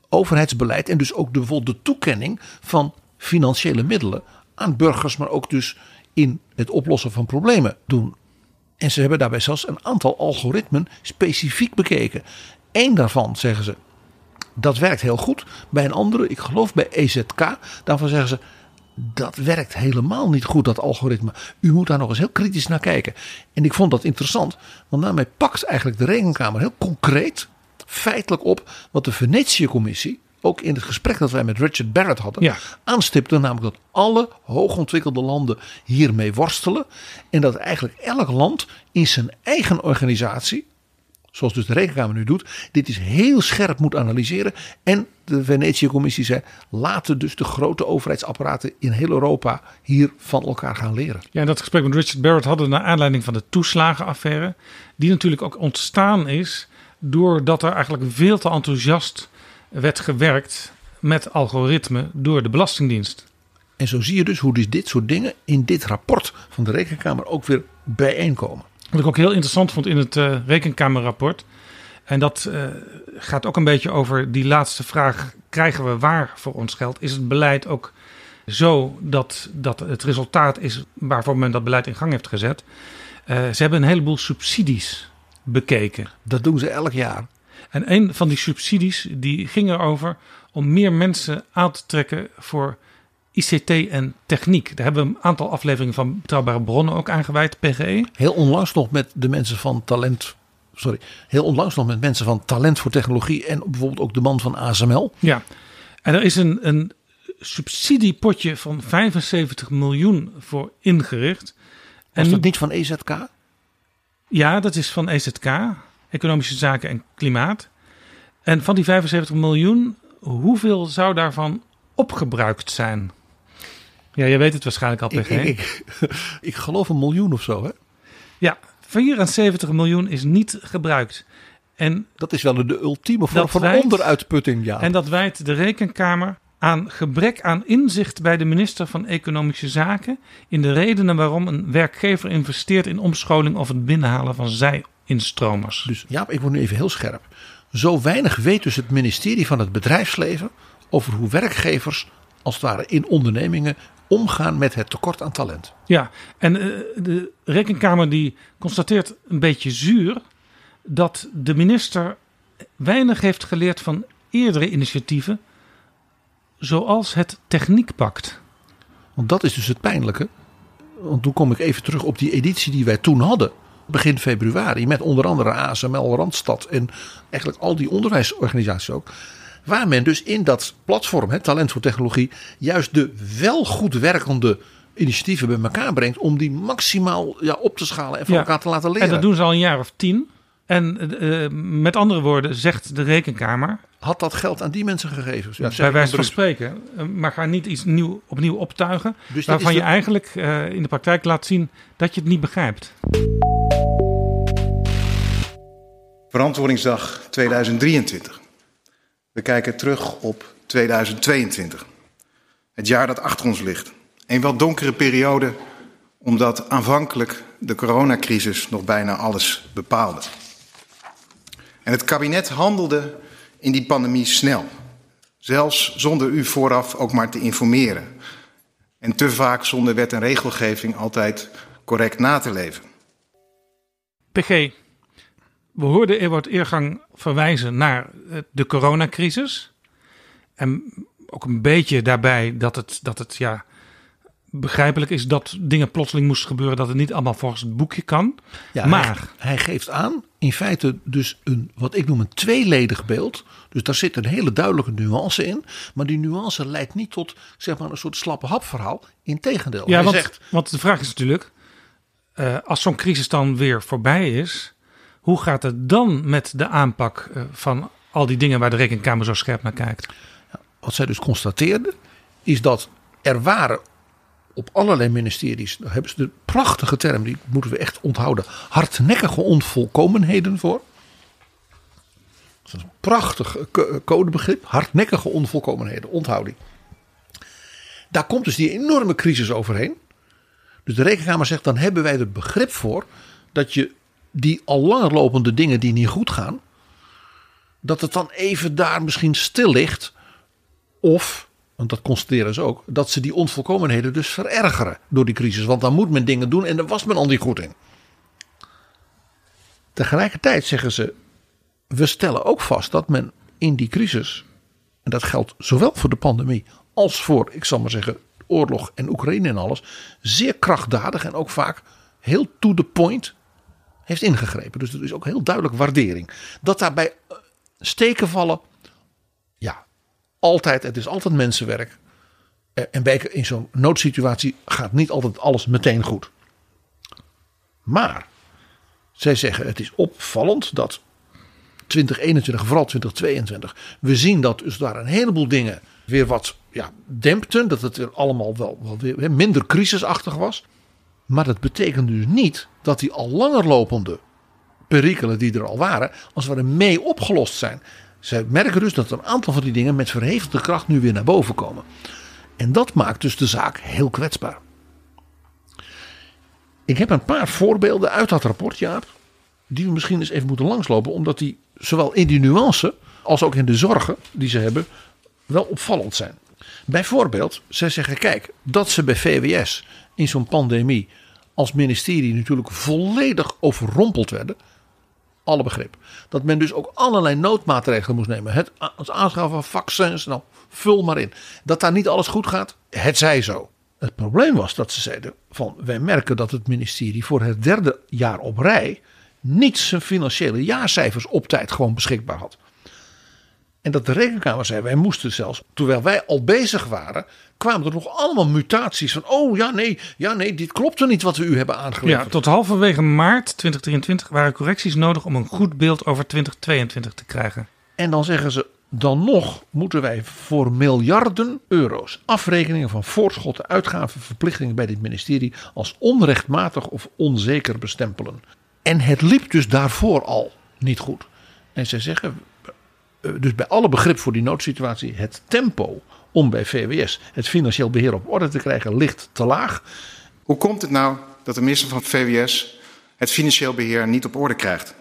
overheidsbeleid en dus ook de, de toekenning van financiële middelen aan burgers, maar ook dus in het oplossen van problemen doen. En ze hebben daarbij zelfs een aantal algoritmen specifiek bekeken. Eén daarvan zeggen ze, dat werkt heel goed. Bij een andere, ik geloof bij EZK, daarvan zeggen ze, dat werkt helemaal niet goed, dat algoritme. U moet daar nog eens heel kritisch naar kijken. En ik vond dat interessant, want daarmee pakt eigenlijk de Rekenkamer heel concreet, feitelijk op wat de Venetië-commissie, ook in het gesprek dat wij met Richard Barrett hadden, ja. aanstipte. Namelijk dat alle hoogontwikkelde landen hiermee worstelen. En dat eigenlijk elk land in zijn eigen organisatie zoals dus de Rekenkamer nu doet, dit is heel scherp moet analyseren. En de Venetië-commissie zei, laten dus de grote overheidsapparaten in heel Europa hier van elkaar gaan leren. Ja, en dat gesprek met Richard Barrett hadden we naar aanleiding van de toeslagenaffaire. Die natuurlijk ook ontstaan is doordat er eigenlijk veel te enthousiast werd gewerkt met algoritme door de Belastingdienst. En zo zie je dus hoe dus dit soort dingen in dit rapport van de Rekenkamer ook weer bijeenkomen. Wat ik ook heel interessant vond in het uh, rekenkamerrapport. En dat uh, gaat ook een beetje over die laatste vraag: krijgen we waar voor ons geld? Is het beleid ook zo dat, dat het resultaat is waarvoor men dat beleid in gang heeft gezet? Eh, ze hebben een heleboel subsidies bekeken. Dat doen ze elk jaar. En een van die subsidies die ging erover om meer mensen aan te trekken voor ICT en techniek. Daar hebben we een aantal afleveringen van Betrouwbare Bronnen ook aangeweid, PGE. Heel onlangs nog met de mensen van talent. Sorry, heel onlangs nog met mensen van talent voor technologie en bijvoorbeeld ook de man van ASML. Ja, en er is een, een subsidiepotje van 75 miljoen voor ingericht. Was en dat niet van EZK? Ja, dat is van EZK, Economische Zaken en Klimaat. En van die 75 miljoen, hoeveel zou daarvan opgebruikt zijn? Ja, je weet het waarschijnlijk al, PG. ik, ik, ik geloof een miljoen of zo. Hè? Ja, 74 miljoen is niet gebruikt. En, Dat is wel de ultieme vorm van wijt- onderuitputting. Ja. en dat wijt de Rekenkamer aan gebrek aan inzicht bij de minister van Economische Zaken in de redenen waarom een werkgever investeert in omscholing of het binnenhalen van zij-instromers. Dus ja, ik word nu even heel scherp. Zo weinig weet dus het ministerie van het bedrijfsleven over hoe werkgevers als het ware in ondernemingen omgaan met het tekort aan talent. Ja, en eh, de Rekenkamer die constateert een beetje zuur dat de minister weinig heeft geleerd van eerdere initiatieven, zoals het Techniekpact. Want dat is dus het pijnlijke. Want toen kom ik even terug op die editie die wij toen hadden. Begin februari. Met onder andere ASML, Randstad en eigenlijk al die onderwijsorganisaties ook. Waar men dus in dat platform, hè, Talent voor Technologie, juist de wel goed werkende initiatieven bij elkaar brengt. Om die maximaal ja, op te schalen en van Ja, elkaar te laten leren. En dat doen ze al een jaar of tien. En eh, met andere woorden zegt de Rekenkamer, Had dat geld aan die mensen gegeven? Ja, bij wijze van spreken, eh, maar ga niet iets nieuw, opnieuw optuigen, Dus waarvan je eigenlijk eh, in de praktijk laat zien dat je het niet begrijpt. Verantwoordingsdag 2023. We kijken terug op 2022. Het jaar dat achter ons ligt. Een wat donkere periode, omdat aanvankelijk de coronacrisis nog bijna alles bepaalde. En het kabinet handelde in die pandemie snel. Zelfs zonder u vooraf ook maar te informeren. En te vaak zonder wet en regelgeving altijd correct na te leven. PG, we hoorden Ewart Eergang verwijzen naar eh, de coronacrisis. En ook een beetje daarbij dat het, dat het ja, begrijpelijk is dat dingen plotseling moesten gebeuren. Dat het niet allemaal volgens het boekje kan. Ja, maar, hij, hij geeft aan, in feite dus een, wat ik noem een tweeledig beeld. Dus daar zit een hele duidelijke nuance in. Maar die nuance leidt niet tot zeg maar, een soort slappe hap verhaal. Integendeel, ja, hij want, zegt, want de vraag is natuurlijk, eh, als zo'n crisis dan weer voorbij is, hoe gaat het dan met de aanpak eh, van al die dingen waar de rekenkamer zo scherp naar kijkt? wat zij dus constateerde, is dat er waren op allerlei ministeries, daar hebben ze de prachtige term, die moeten we echt onthouden, hardnekkige onvolkomenheden voor. Dat is een prachtig co- codebegrip, hardnekkige onvolkomenheden, onthoud die. Daar komt dus die enorme crisis overheen. Dus de rekenkamer zegt, dan hebben wij er begrip voor dat je die al langer lopende dingen die niet goed gaan, dat het dan even daar misschien stil ligt. Of, want dat constateren ze ook, dat ze die onvolkomenheden dus verergeren door die crisis. Want dan moet men dingen doen en daar was men al niet goed in. Tegelijkertijd zeggen ze, we stellen ook vast dat men in die crisis, en dat geldt zowel voor de pandemie als voor, ik zal maar zeggen, oorlog en Oekraïne en alles, zeer krachtdadig en ook vaak heel to the point heeft ingegrepen. Dus er is ook heel duidelijk waardering. Dat daarbij eh, steken vallen, altijd, het is altijd mensenwerk. Eh, En bij, in zo'n noodsituatie gaat niet altijd alles meteen goed. Maar zij zeggen het is opvallend dat 2021, vooral 2022, we zien dat dus daar een heleboel dingen weer wat ja, dempten. Dat het er allemaal wel, wel weer minder crisisachtig was. Maar dat betekent dus niet dat die al langer lopende perikelen die er al waren, als het ware mee opgelost zijn. Zij merken dus dat een aantal van die dingen met verhevende kracht nu weer naar boven komen. En dat maakt dus de zaak heel kwetsbaar. Ik heb een paar voorbeelden uit dat rapport, Jaap, die we misschien eens even moeten langslopen, omdat die zowel in die nuance als ook in de zorgen die ze hebben wel opvallend zijn. Bijvoorbeeld, zij zeggen: kijk, dat ze bij VWS in zo'n pandemie als ministerie natuurlijk volledig overrompeld werden. Alle begrip. Dat men dus ook allerlei noodmaatregelen moest nemen. Het, het aanschaffen van vaccins, nou, vul maar in. Dat daar niet alles goed gaat, het zij zo. Het probleem was dat ze zeiden: van wij merken dat het ministerie voor het derde jaar op rij niet zijn financiële jaarcijfers op tijd gewoon beschikbaar had. En dat de rekenkamer zei, wij moesten zelfs, terwijl wij al bezig waren, kwamen er nog allemaal mutaties van, oh ja nee, ja nee, dit klopt er niet wat we u hebben aangeleverd. Ja, tot halverwege maart 2023 waren correcties nodig om een goed beeld over 2022 te krijgen. En dan zeggen ze, dan nog moeten wij voor miljarden euro's afrekeningen van voorschotten, uitgaven, verplichtingen bij dit ministerie als onrechtmatig of onzeker bestempelen. En het liep dus daarvoor al niet goed. En ze zeggen, eh, dus bij alle begrip voor die noodsituatie, het tempo om bij VWS het financieel beheer op orde te krijgen ligt te laag. Hoe komt het nou dat de minister van VWS het financieel beheer niet op orde krijgt?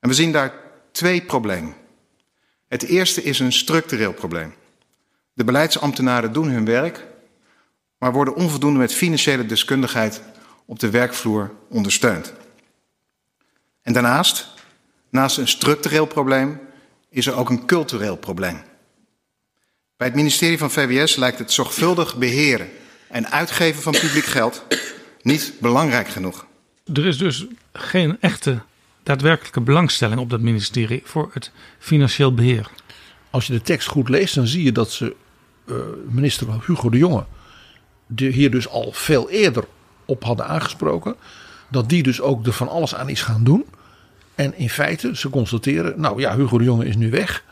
En we zien daar twee problemen. Het eerste is een structureel probleem. De beleidsambtenaren doen hun werk, maar worden onvoldoende met financiële deskundigheid op de werkvloer ondersteund. En daarnaast, naast een structureel probleem, is er ook een cultureel probleem. Bij het ministerie van VWS lijkt het zorgvuldig beheren en uitgeven van publiek geld niet belangrijk genoeg. Er is dus geen echte daadwerkelijke belangstelling op dat ministerie voor het financieel beheer. Als je de tekst goed leest, dan zie je dat ze uh, minister Hugo de Jonge de hier dus al veel eerder op hadden aangesproken. Dat die dus ook er van alles aan is gaan doen. En in feite, ze constateren, nou ja, Hugo de Jonge is nu weg.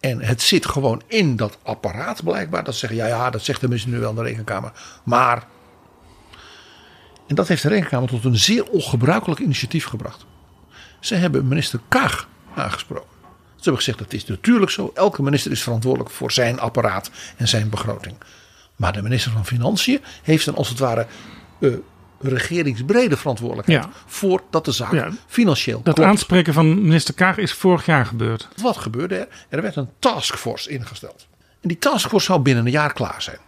En het zit gewoon in dat apparaat blijkbaar. Dat ze zeggen, ja, ja, dat zegt de minister nu wel in de rekenkamer. Maar. En dat heeft de rekenkamer tot een zeer ongebruikelijk initiatief gebracht. Ze hebben minister Kaag aangesproken. Ze hebben gezegd, dat is natuurlijk zo. Elke minister is verantwoordelijk voor zijn apparaat en zijn begroting. Maar de minister van Financiën heeft dan als het ware uh, regeringsbrede verantwoordelijkheid. Ja. Voordat de zaak ja, financieel Dat klopt. aanspreken van minister Kaag is vorig jaar gebeurd. Wat gebeurde er? Er werd een taskforce ingesteld. En die taskforce zou binnen een jaar klaar zijn.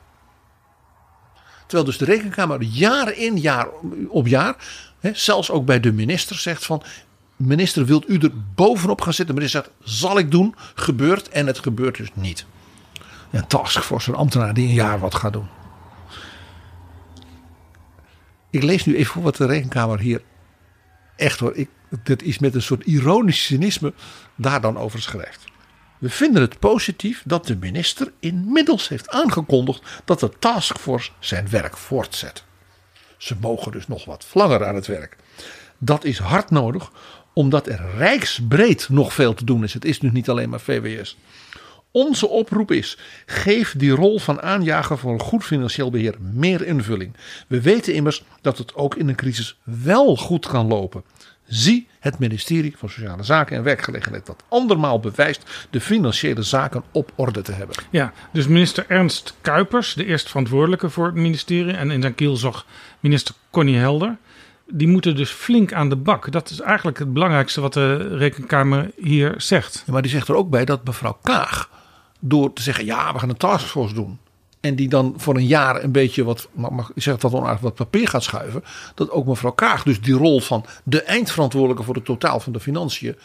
Terwijl dus de rekenkamer jaar in jaar op jaar, hè, zelfs ook bij de minister zegt van... Minister, wilt u er bovenop gaan zitten? De minister zegt, zal ik doen, gebeurt en het gebeurt dus niet. Een taskforce, een ambtenaar die een jaar wat gaat doen. Ik lees nu even wat de rekenkamer hier echt hoor. Ik, dit is met een soort ironisch cynisme daar dan over schrijft. We vinden het positief dat de minister inmiddels heeft aangekondigd dat de taskforce zijn werk voortzet. Ze mogen dus nog wat langer aan het werk. Dat is hard nodig, omdat er rijksbreed nog veel te doen is. Het is nu niet alleen maar VWS. Onze oproep is: geef die rol van aanjager voor een goed financieel beheer meer invulling. We weten immers dat het ook in een crisis wel goed kan lopen. Zie het ministerie van Sociale Zaken en Werkgelegenheid dat andermaal bewijst de financiële zaken op orde te hebben. Ja, dus minister Ernst Kuipers, de eerste verantwoordelijke voor het ministerie, en in zijn kielzog minister Connie Helder. Die moeten dus flink aan de bak. Dat is eigenlijk het belangrijkste wat de Rekenkamer hier zegt. Ja, maar die zegt er ook bij dat mevrouw Kaag door te zeggen: ja, we gaan een taskforce doen. En die dan voor een jaar een beetje wat, mag ik zeg dat onaardig, wat papier gaat schuiven. Dat ook mevrouw Kaag dus die rol van de eindverantwoordelijke voor het totaal van de financiën.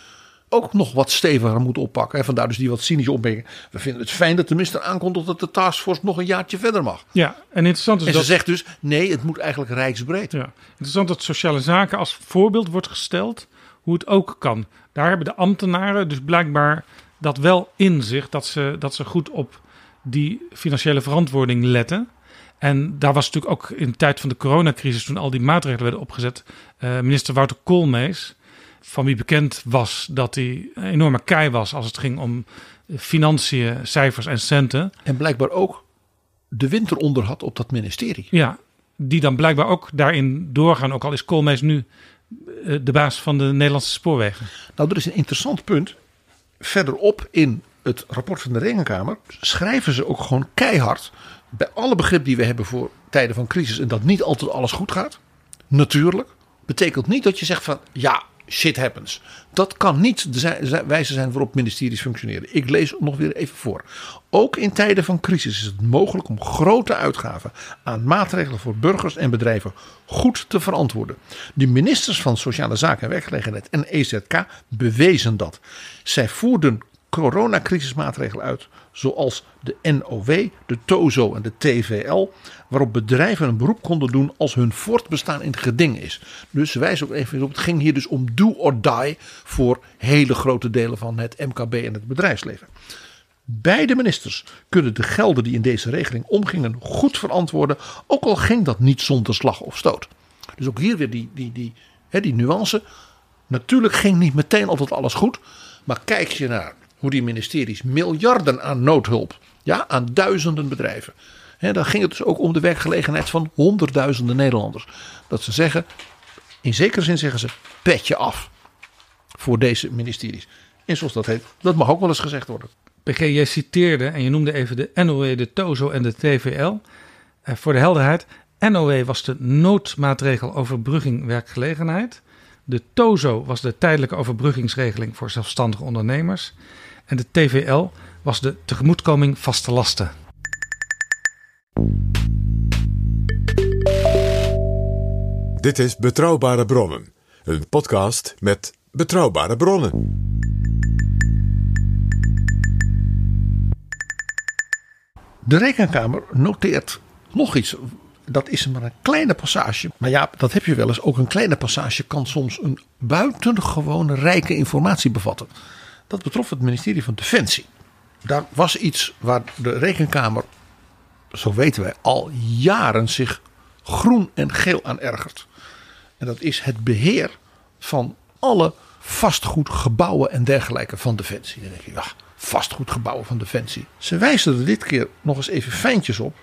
ook nog wat steviger moet oppakken. En vandaar dus die wat cynische opmerking. We vinden het fijn dat de minister aankondigt dat de taskforce nog een jaartje verder mag. Ja, en interessant is en ze dat... zegt dus: nee, het moet eigenlijk rijksbreed. Ja, interessant dat sociale zaken als voorbeeld wordt gesteld. Hoe het ook kan. Daar hebben de ambtenaren dus blijkbaar dat wel in zich dat ze, dat ze goed op die financiële verantwoording letten. En daar was natuurlijk ook in de tijd van de coronacrisis, toen al die maatregelen werden opgezet, uh, minister Wouter Koolmees, van wie bekend was dat hij een enorme kei was als het ging om financiën, cijfers en centen. En blijkbaar ook de winter onder had op dat ministerie. Ja, die dan blijkbaar ook daarin doorgaan, ook al is Koolmees nu uh, de baas van de Nederlandse spoorwegen. Nou, er is een interessant punt verderop in het rapport van de Rekenkamer schrijven ze ook gewoon keihard. Bij alle begrip die we hebben voor tijden van crisis en dat niet altijd alles goed gaat. Natuurlijk. Betekent niet dat je zegt van ja, shit happens. Dat kan niet de wijze zijn waarop ministeries functioneren. Ik lees nog weer even voor. Ook in tijden van crisis is het mogelijk om grote uitgaven aan maatregelen voor burgers en bedrijven goed te verantwoorden. De ministers van Sociale Zaken en Werkgelegenheid en EZK bewezen dat. Zij voerden coronacrisismaatregelen uit, zoals de NOW, de TOZO en de TVL, waarop bedrijven een beroep konden doen als hun voortbestaan in het geding is. Dus wijzen ook even op, het ging hier dus om do or die voor hele grote delen van het MKB en het bedrijfsleven. Beide ministers kunnen de gelden die in deze regeling omgingen goed verantwoorden, ook al ging dat niet zonder slag of stoot. Dus ook hier weer die, die, die, hè, die nuance. Natuurlijk ging niet meteen altijd alles goed, maar kijk je naar die ministeries miljarden aan noodhulp, ja, aan duizenden bedrijven. Hè, dan ging het dus ook om de werkgelegenheid van honderdduizenden Nederlanders. Dat ze zeggen, in zekere zin zeggen ze, petje af voor deze ministeries. En zoals dat heet, dat mag ook wel eens gezegd worden. PG, jij citeerde en je noemde even de NOW, de TOZO en de TVL. Eh, voor de helderheid, NOW was de noodmaatregel overbrugging werkgelegenheid. De TOZO was de tijdelijke overbruggingsregeling voor zelfstandige ondernemers. En de TVL was de tegemoetkoming vaste lasten. Dit is Betrouwbare Bronnen, een podcast met betrouwbare bronnen. De rekenkamer noteert nog iets. Dat is maar een kleine passage. Maar ja, dat heb je wel eens. Ook een kleine passage kan soms een buitengewone rijke informatie bevatten. Dat betrof het ministerie van Defensie. Daar was iets waar de rekenkamer, zo weten wij, al jaren zich groen en geel aan ergert. En dat is het beheer van alle vastgoedgebouwen en dergelijke van Defensie. Dan denk je, vastgoedgebouwen van Defensie. Ze wijzen er dit keer nog eens even fijntjes op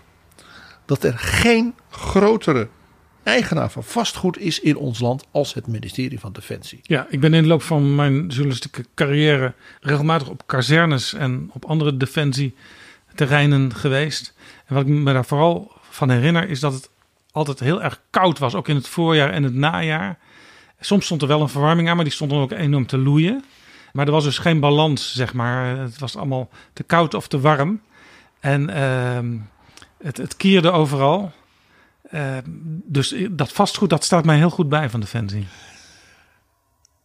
dat er geen grotere eigenaar van vastgoed is in ons land als het ministerie van Defensie. Ja, ik ben in de loop van mijn journalistieke carrière regelmatig op kazernes en op andere defensieterreinen geweest. En wat ik me daar vooral van herinner is dat het altijd heel erg koud was, ook in het voorjaar en het najaar. Soms stond er wel een verwarming aan, maar die stond dan ook enorm te loeien. Maar er was dus geen balans, zeg maar. Het was allemaal te koud of te warm. En ehm, het, het kierde overal. Ehm, dus dat vastgoed, dat staat mij heel goed bij van Defensie.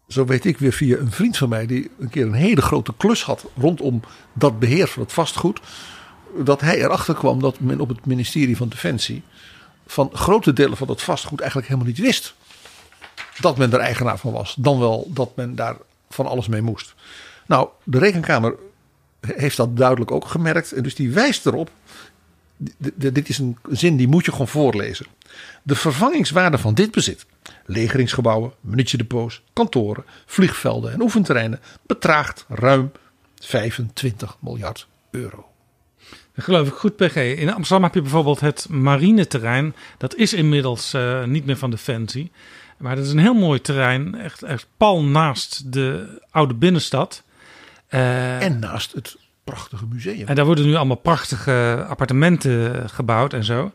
Zo weet ik weer via een vriend van mij die een keer een hele grote klus had rondom dat beheer van het vastgoed. Dat hij erachter kwam dat men op het ministerie van Defensie van grote delen van dat vastgoed eigenlijk helemaal niet wist dat men er eigenaar van was. Dan wel dat men daar van alles mee moest. Nou, de rekenkamer heeft dat duidelijk ook gemerkt. En dus die wijst erop. Dit is een zin die moet je gewoon voorlezen. De vervangingswaarde van dit bezit, legeringsgebouwen, munitiedepots, kantoren, vliegvelden en oefenterreinen, bedraagt ruim 25 miljard euro. Dat geloof ik goed, PG. In Amsterdam heb je bijvoorbeeld het marineterrein. Dat is inmiddels eh, niet meer van Defensie. Maar dat is een heel mooi terrein. Echt, echt pal naast de oude binnenstad. Eh, En naast het prachtige museum. en daar worden nu allemaal prachtige appartementen gebouwd en zo.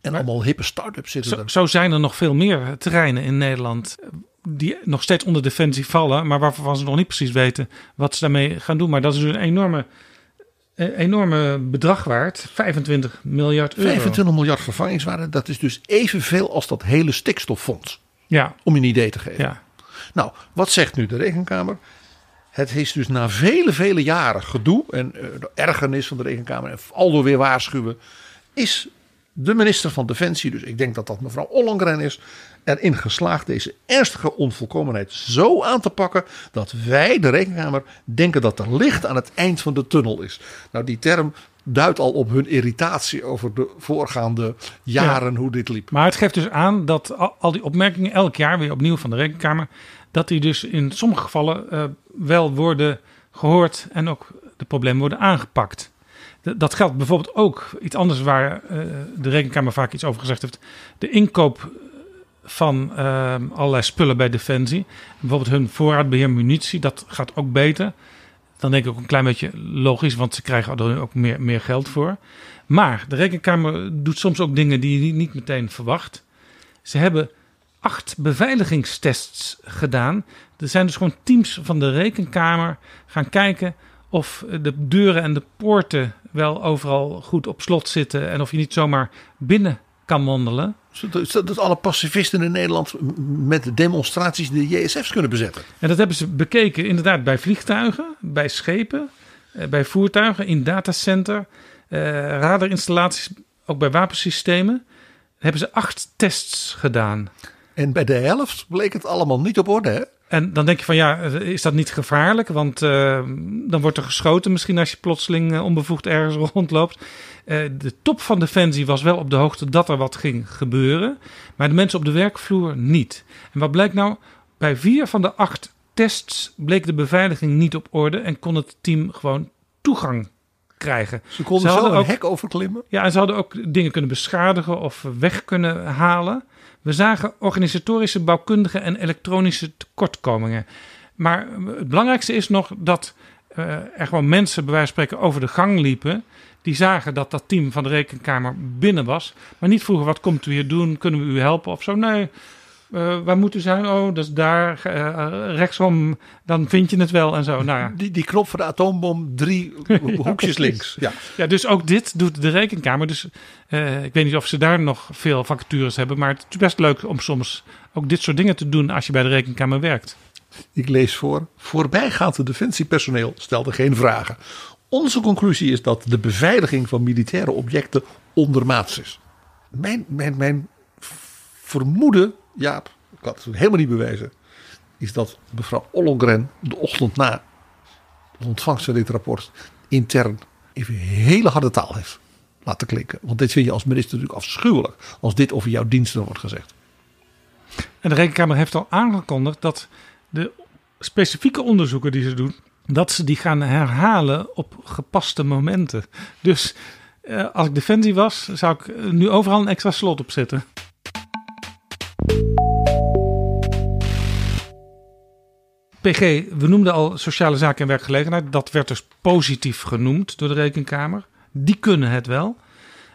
En allemaal hippe start-ups zitten Zo, er. zo zijn er nog veel meer terreinen in Nederland eh, die nog steeds onder defensie vallen, maar waarvan ze nog niet precies weten wat ze daarmee gaan doen. Maar dat is dus een enorme, eh, enorme bedrag waard, 25 miljard euro. 25 miljard vervangingswaarde, dat is dus evenveel als dat hele stikstoffonds. Ja, Om je een idee te geven. ja. Nou, wat zegt nu de rekenkamer? Het is dus na vele, vele jaren gedoe en eh, de ergernis van de rekenkamer en aldoor weer waarschuwen, is de minister van Defensie, dus ik denk dat dat mevrouw Ollongren is, erin geslaagd deze ernstige onvolkomenheid zo aan te pakken dat wij, de rekenkamer, denken dat er licht aan het eind van de tunnel is. Nou, die term duidt al op hun irritatie over de voorgaande jaren hoe dit liep. Maar het geeft dus aan dat al, al die opmerkingen elk jaar weer opnieuw van de Rekenkamer, dat die dus in sommige gevallen eh, wel worden gehoord en ook de problemen worden aangepakt. Dat geldt bijvoorbeeld ook iets anders waar eh, de Rekenkamer vaak iets over gezegd heeft. De inkoop van eh, allerlei spullen bij Defensie. Bijvoorbeeld hun voorraadbeheer munitie, dat gaat ook beter. Dan denk ik ook een klein beetje logisch, want ze krijgen er ook meer, meer geld voor. Maar de Rekenkamer doet soms ook dingen die je niet meteen verwacht. Ze hebben acht beveiligingstests gedaan Er zijn dus gewoon teams van de rekenkamer gaan kijken of de deuren en de poorten wel overal goed op slot zitten en of je niet zomaar binnen kan wandelen. Zodat dat alle pacifisten in Nederland met demonstraties de JSF's kunnen bezetten. En dat hebben ze bekeken inderdaad bij vliegtuigen, bij schepen, eh, bij voertuigen, in datacenter, eh, radarinstallaties, ook bij wapensystemen. Hebben ze acht tests gedaan. En bij de helft bleek het allemaal niet op orde. Hè? En dan denk je van ja, is dat niet gevaarlijk? Want uh, dan wordt er geschoten misschien als je plotseling uh, onbevoegd ergens rondloopt. Uh, de top van Defensie was wel op de hoogte dat er wat ging gebeuren. Maar de mensen op de werkvloer niet. En wat blijkt nou? Bij vier van de acht tests bleek de beveiliging niet op orde. En kon het team gewoon toegang krijgen. Ze konden Ze zo een ook- hek overklimmen. Ja, en ze hadden ook dingen kunnen beschadigen of weg kunnen halen. We zagen organisatorische, bouwkundige en elektronische tekortkomingen. Maar het belangrijkste is nog dat eh, er gewoon mensen, bij wijze van spreken, over de gang liepen. Die zagen dat dat team van de rekenkamer binnen was. Maar niet vroegen, wat komt u hier doen? Kunnen we u helpen of zo? Nee, eh, waar moet u zijn? Oh, dat is daar, eh, rechtsom. Dan vind je het wel en zo. Nou ja. Die, die knop voor de atoombom, drie hoekjes links. Ja. Ja, dus ook dit doet de rekenkamer. Dus eh, ik weet niet of ze daar nog veel vacatures hebben. Maar het is best leuk om soms ook dit soort dingen te doen als je bij de rekenkamer werkt. Ik lees voor. Voorbijgaand defensiepersoneel stelde geen vragen. Onze conclusie is dat de beveiliging van militaire objecten ondermaats is. Mijn, mijn, mijn vermoeden, Jaap, ik had het helemaal niet bewijzen, is dat mevrouw Ollongren de ochtend na de ontvangst van dit rapport intern even hele harde taal heeft laten klinken. Want dit vind je als minister natuurlijk afschuwelijk als dit over jouw diensten wordt gezegd. En de rekenkamer heeft al aangekondigd dat de specifieke onderzoeken die ze doen, dat ze die gaan herhalen op gepaste momenten. Dus eh, als ik defensie was, zou ik nu overal een extra slot op zetten. PG, we noemden al sociale zaken en werkgelegenheid. Dat werd dus positief genoemd door de rekenkamer. Die kunnen het wel.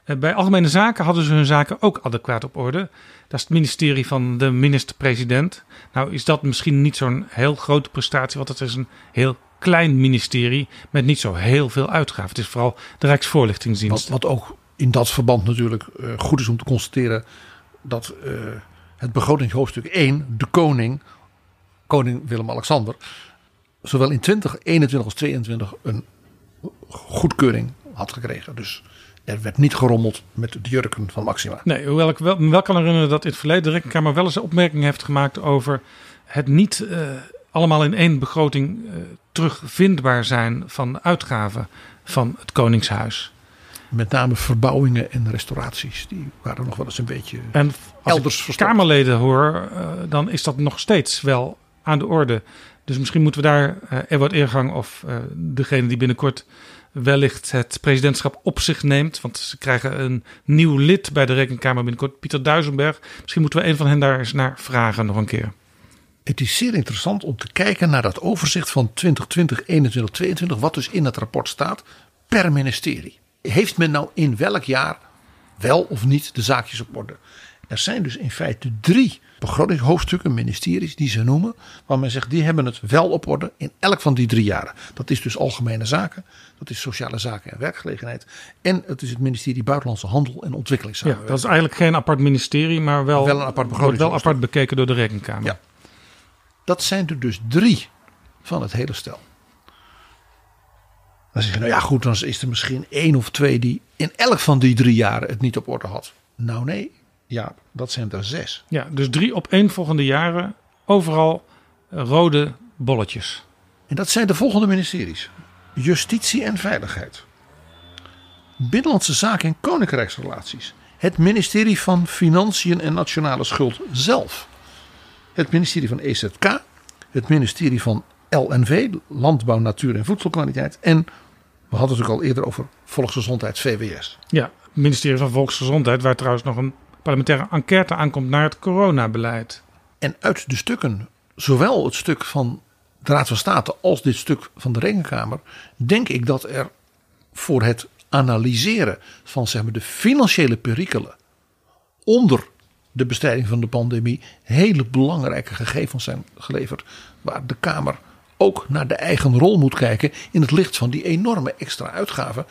Eh, Bij algemene zaken hadden ze hun zaken ook adequaat op orde. Dat is het ministerie van de minister-president. Nou is dat misschien niet zo'n heel grote prestatie, want het is een heel klein ministerie met niet zo heel veel uitgaven. Het is vooral de Rijksvoorlichtingsdienst. Wat, wat ook in dat verband natuurlijk eh, goed is om te constateren dat eh, het begrotingshoofdstuk 1, de koning, koning Willem-Alexander, zowel in 2021 als 2022 een goedkeuring had gekregen. Dus er werd niet gerommeld met de jurken van Maxima. Nee, hoewel ik wel, me wel kan herinneren dat in het verleden de Rekenkamer wel eens een opmerking heeft gemaakt over het niet eh, allemaal in één begroting eh, terugvindbaar zijn van uitgaven van het Koningshuis. Met name verbouwingen en restauraties, die waren nog wel eens een beetje En als elders ik. Kamerleden hoor, eh, dan is dat nog steeds wel aan de orde. Dus misschien moeten we daar eh Edward Eergang of eh, degene die binnenkort wellicht het presidentschap op zich neemt. Want ze krijgen een nieuw lid bij de Rekenkamer binnenkort, Pieter Duisenberg. Misschien moeten we een van hen daar eens naar vragen nog een keer. Het is zeer interessant om te kijken naar dat overzicht van 2020, 21, 22, wat dus in het rapport staat per ministerie. Heeft men nou in welk jaar wel of niet de zaakjes op orde? Er zijn dus in feite drie begrotingshoofdstukken, ministeries die ze noemen, waar men zegt die hebben het wel op orde in elk van die drie jaren. Dat is dus algemene zaken, dat is sociale zaken en werkgelegenheid en het is het ministerie Buitenlandse Handel en Ja, Ontwikkelingssamenwerking. dat is eigenlijk geen apart ministerie, maar wel, Wel een apart wordt wel apart bekeken door de Rekenkamer. Ja. Dat zijn er dus drie van het hele stel. Dan zeg je, nou ja goed, dan is er misschien één of twee die in elk van die drie jaren het niet op orde had. Nou nee, ja, dat zijn er zes. Ja, dus drie op één volgende jaren overal eh, rode bolletjes. En dat zijn de volgende ministeries. Justitie en Veiligheid. Binnenlandse Zaken en Koninkrijksrelaties. Het ministerie van Financiën en Nationale Schuld zelf. Het ministerie van EZK. Het ministerie van LNV, Landbouw, Natuur en Voedselkwaliteit. En we hadden het ook al eerder over Volksgezondheid, VWS. Ja, het ministerie van Volksgezondheid, waar trouwens nog een parlementaire enquête aankomt naar het coronabeleid. En uit de stukken, zowel het stuk van de Raad van State als dit stuk van de Rekenkamer, denk ik dat er voor het analyseren van zeg maar, de financiële perikelen onder de bestrijding van de pandemie hele belangrijke gegevens zijn geleverd. Waar de Kamer ook naar de eigen rol moet kijken in het licht van die enorme extra uitgaven.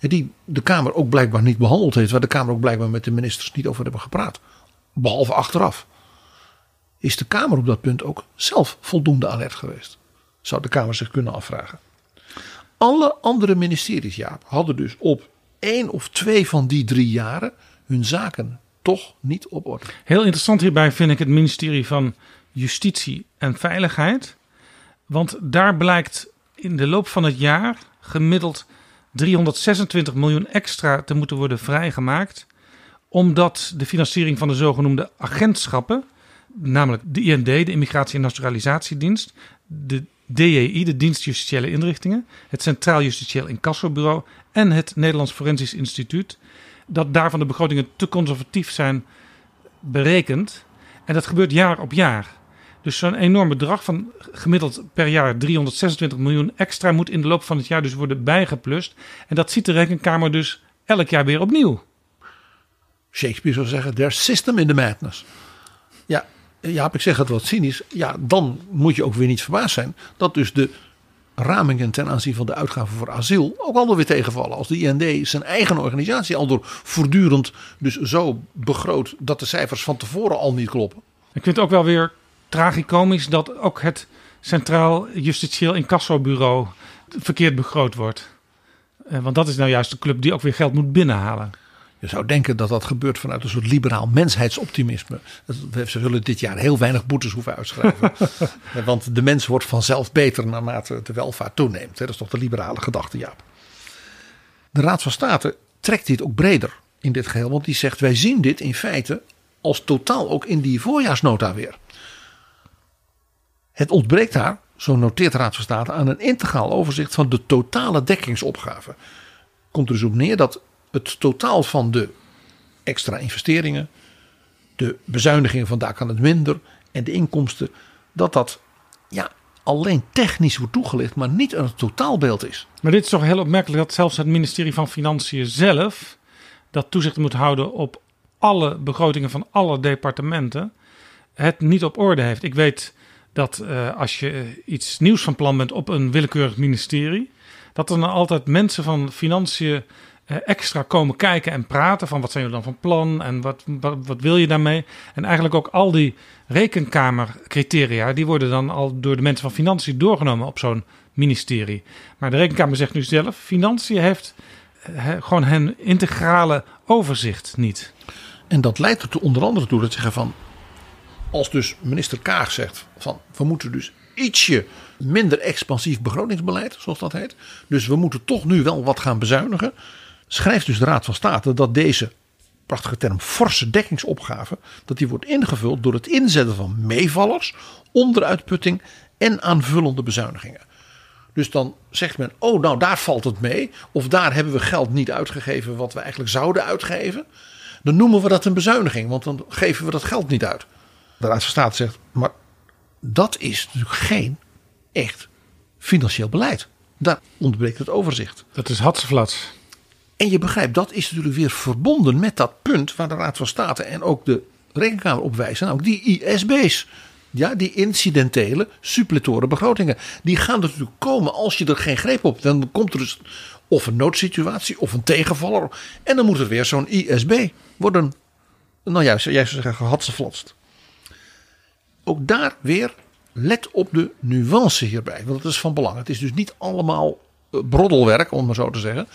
Die de Kamer ook blijkbaar niet behandeld heeft. Waar de Kamer ook blijkbaar met de ministers niet over hebben gepraat. Behalve achteraf. Is de Kamer op dat punt ook zelf voldoende alert geweest? Zou de Kamer zich kunnen afvragen. Alle andere ministeries, Jaap, hadden dus op één of twee van die drie jaren hun zaken toch niet op orde. Heel interessant hierbij vind ik het ministerie van Justitie en Veiligheid. Want daar blijkt in de loop van het jaar gemiddeld 326 miljoen extra te moeten worden vrijgemaakt. Omdat de financiering van de zogenoemde agentschappen, namelijk de IND, de Immigratie- en Naturalisatiedienst, de DJI, de Dienst Justitiële Inrichtingen, het Centraal Justitieel Incassobureau en het Nederlands Forensisch Instituut, dat daarvan de begrotingen te conservatief zijn berekend. En dat gebeurt jaar op jaar. Dus zo'n enorm bedrag van gemiddeld per jaar 326 miljoen extra moet in de loop van het jaar dus worden bijgeplust. En dat ziet de rekenkamer dus elk jaar weer opnieuw. Shakespeare zou zeggen, there's system in the madness. Ja, ja, ik zeg het wat cynisch. Ja, dan moet je ook weer niet verbaasd zijn dat dus de ramingen ten aanzien van de uitgaven voor asiel ook allemaal weer tegenvallen. Als de IND zijn eigen organisatie al door voortdurend dus zo begroot dat de cijfers van tevoren al niet kloppen. Ik vind het ook wel weer tragicomisch dat ook het Centraal Justitieel Incassobureau verkeerd begroot wordt. Eh, Want dat is nou juist de club die ook weer geld moet binnenhalen. Je zou denken dat dat gebeurt vanuit een soort liberaal mensheidsoptimisme. Ze zullen dit jaar heel weinig boetes hoeven uitschrijven. Want de mens wordt vanzelf beter naarmate de welvaart toeneemt. Dat is toch de liberale gedachte, Jaap. De Raad van State trekt dit ook breder in dit geheel. Want die zegt wij zien dit in feite als totaal ook in die voorjaarsnota weer. Het ontbreekt daar, zo noteert de Raad van State, aan een integraal overzicht van de totale dekkingsopgave. Komt er dus op neer dat het totaal van de extra investeringen, de bezuinigingen van daar kan het minder en de inkomsten, dat dat ja, alleen technisch wordt toegelicht, maar niet een totaalbeeld is. Maar dit is toch heel opmerkelijk dat zelfs het ministerie van Financiën zelf, dat toezicht moet houden op alle begrotingen van alle departementen, het niet op orde heeft. Ik weet dat eh, als je iets nieuws van plan bent op een willekeurig ministerie, dat er dan altijd mensen van Financiën eh, extra komen kijken en praten van wat zijn jullie dan van plan en wat, wat, wil je daarmee. En eigenlijk ook al die rekenkamercriteria, die worden dan al door de mensen van Financiën doorgenomen op zo'n ministerie. Maar de rekenkamer zegt nu zelf, Financiën heeft eh, gewoon hun integrale overzicht niet. En dat leidt er onder andere toe dat ze zeggen van, als dus minister Kaag zegt van we moeten dus ietsje minder expansief begrotingsbeleid, zoals dat heet. Dus we moeten toch nu wel wat gaan bezuinigen. Schrijft dus de Raad van State dat deze prachtige term forse dekkingsopgave, dat die wordt ingevuld door het inzetten van meevallers, onderuitputting en aanvullende bezuinigingen. Dus dan zegt men, oh nou daar valt het mee. Of daar hebben we geld niet uitgegeven wat we eigenlijk zouden uitgeven. Dan noemen we dat een bezuiniging, want dan geven we dat geld niet uit. De Raad van State zegt, maar dat is natuurlijk geen echt financieel beleid. Daar ontbreekt het overzicht. Dat is hatseflats. En je begrijpt, dat is natuurlijk weer verbonden met dat punt waar de Raad van State en ook de Rekenkamer op wijzen. Namelijk die ISB's. Ja, die incidentele suppletoren begrotingen. Die gaan er natuurlijk komen als je er geen greep op hebt. Dan komt er dus of een noodsituatie of een tegenvaller. En dan moet er weer zo'n ISB worden, nou ja, jij zou zeggen, gehatseflatst. Ook daar weer, let op de nuance hierbij. Want dat is van belang. Het is dus niet allemaal eh, broddelwerk, om maar zo te zeggen.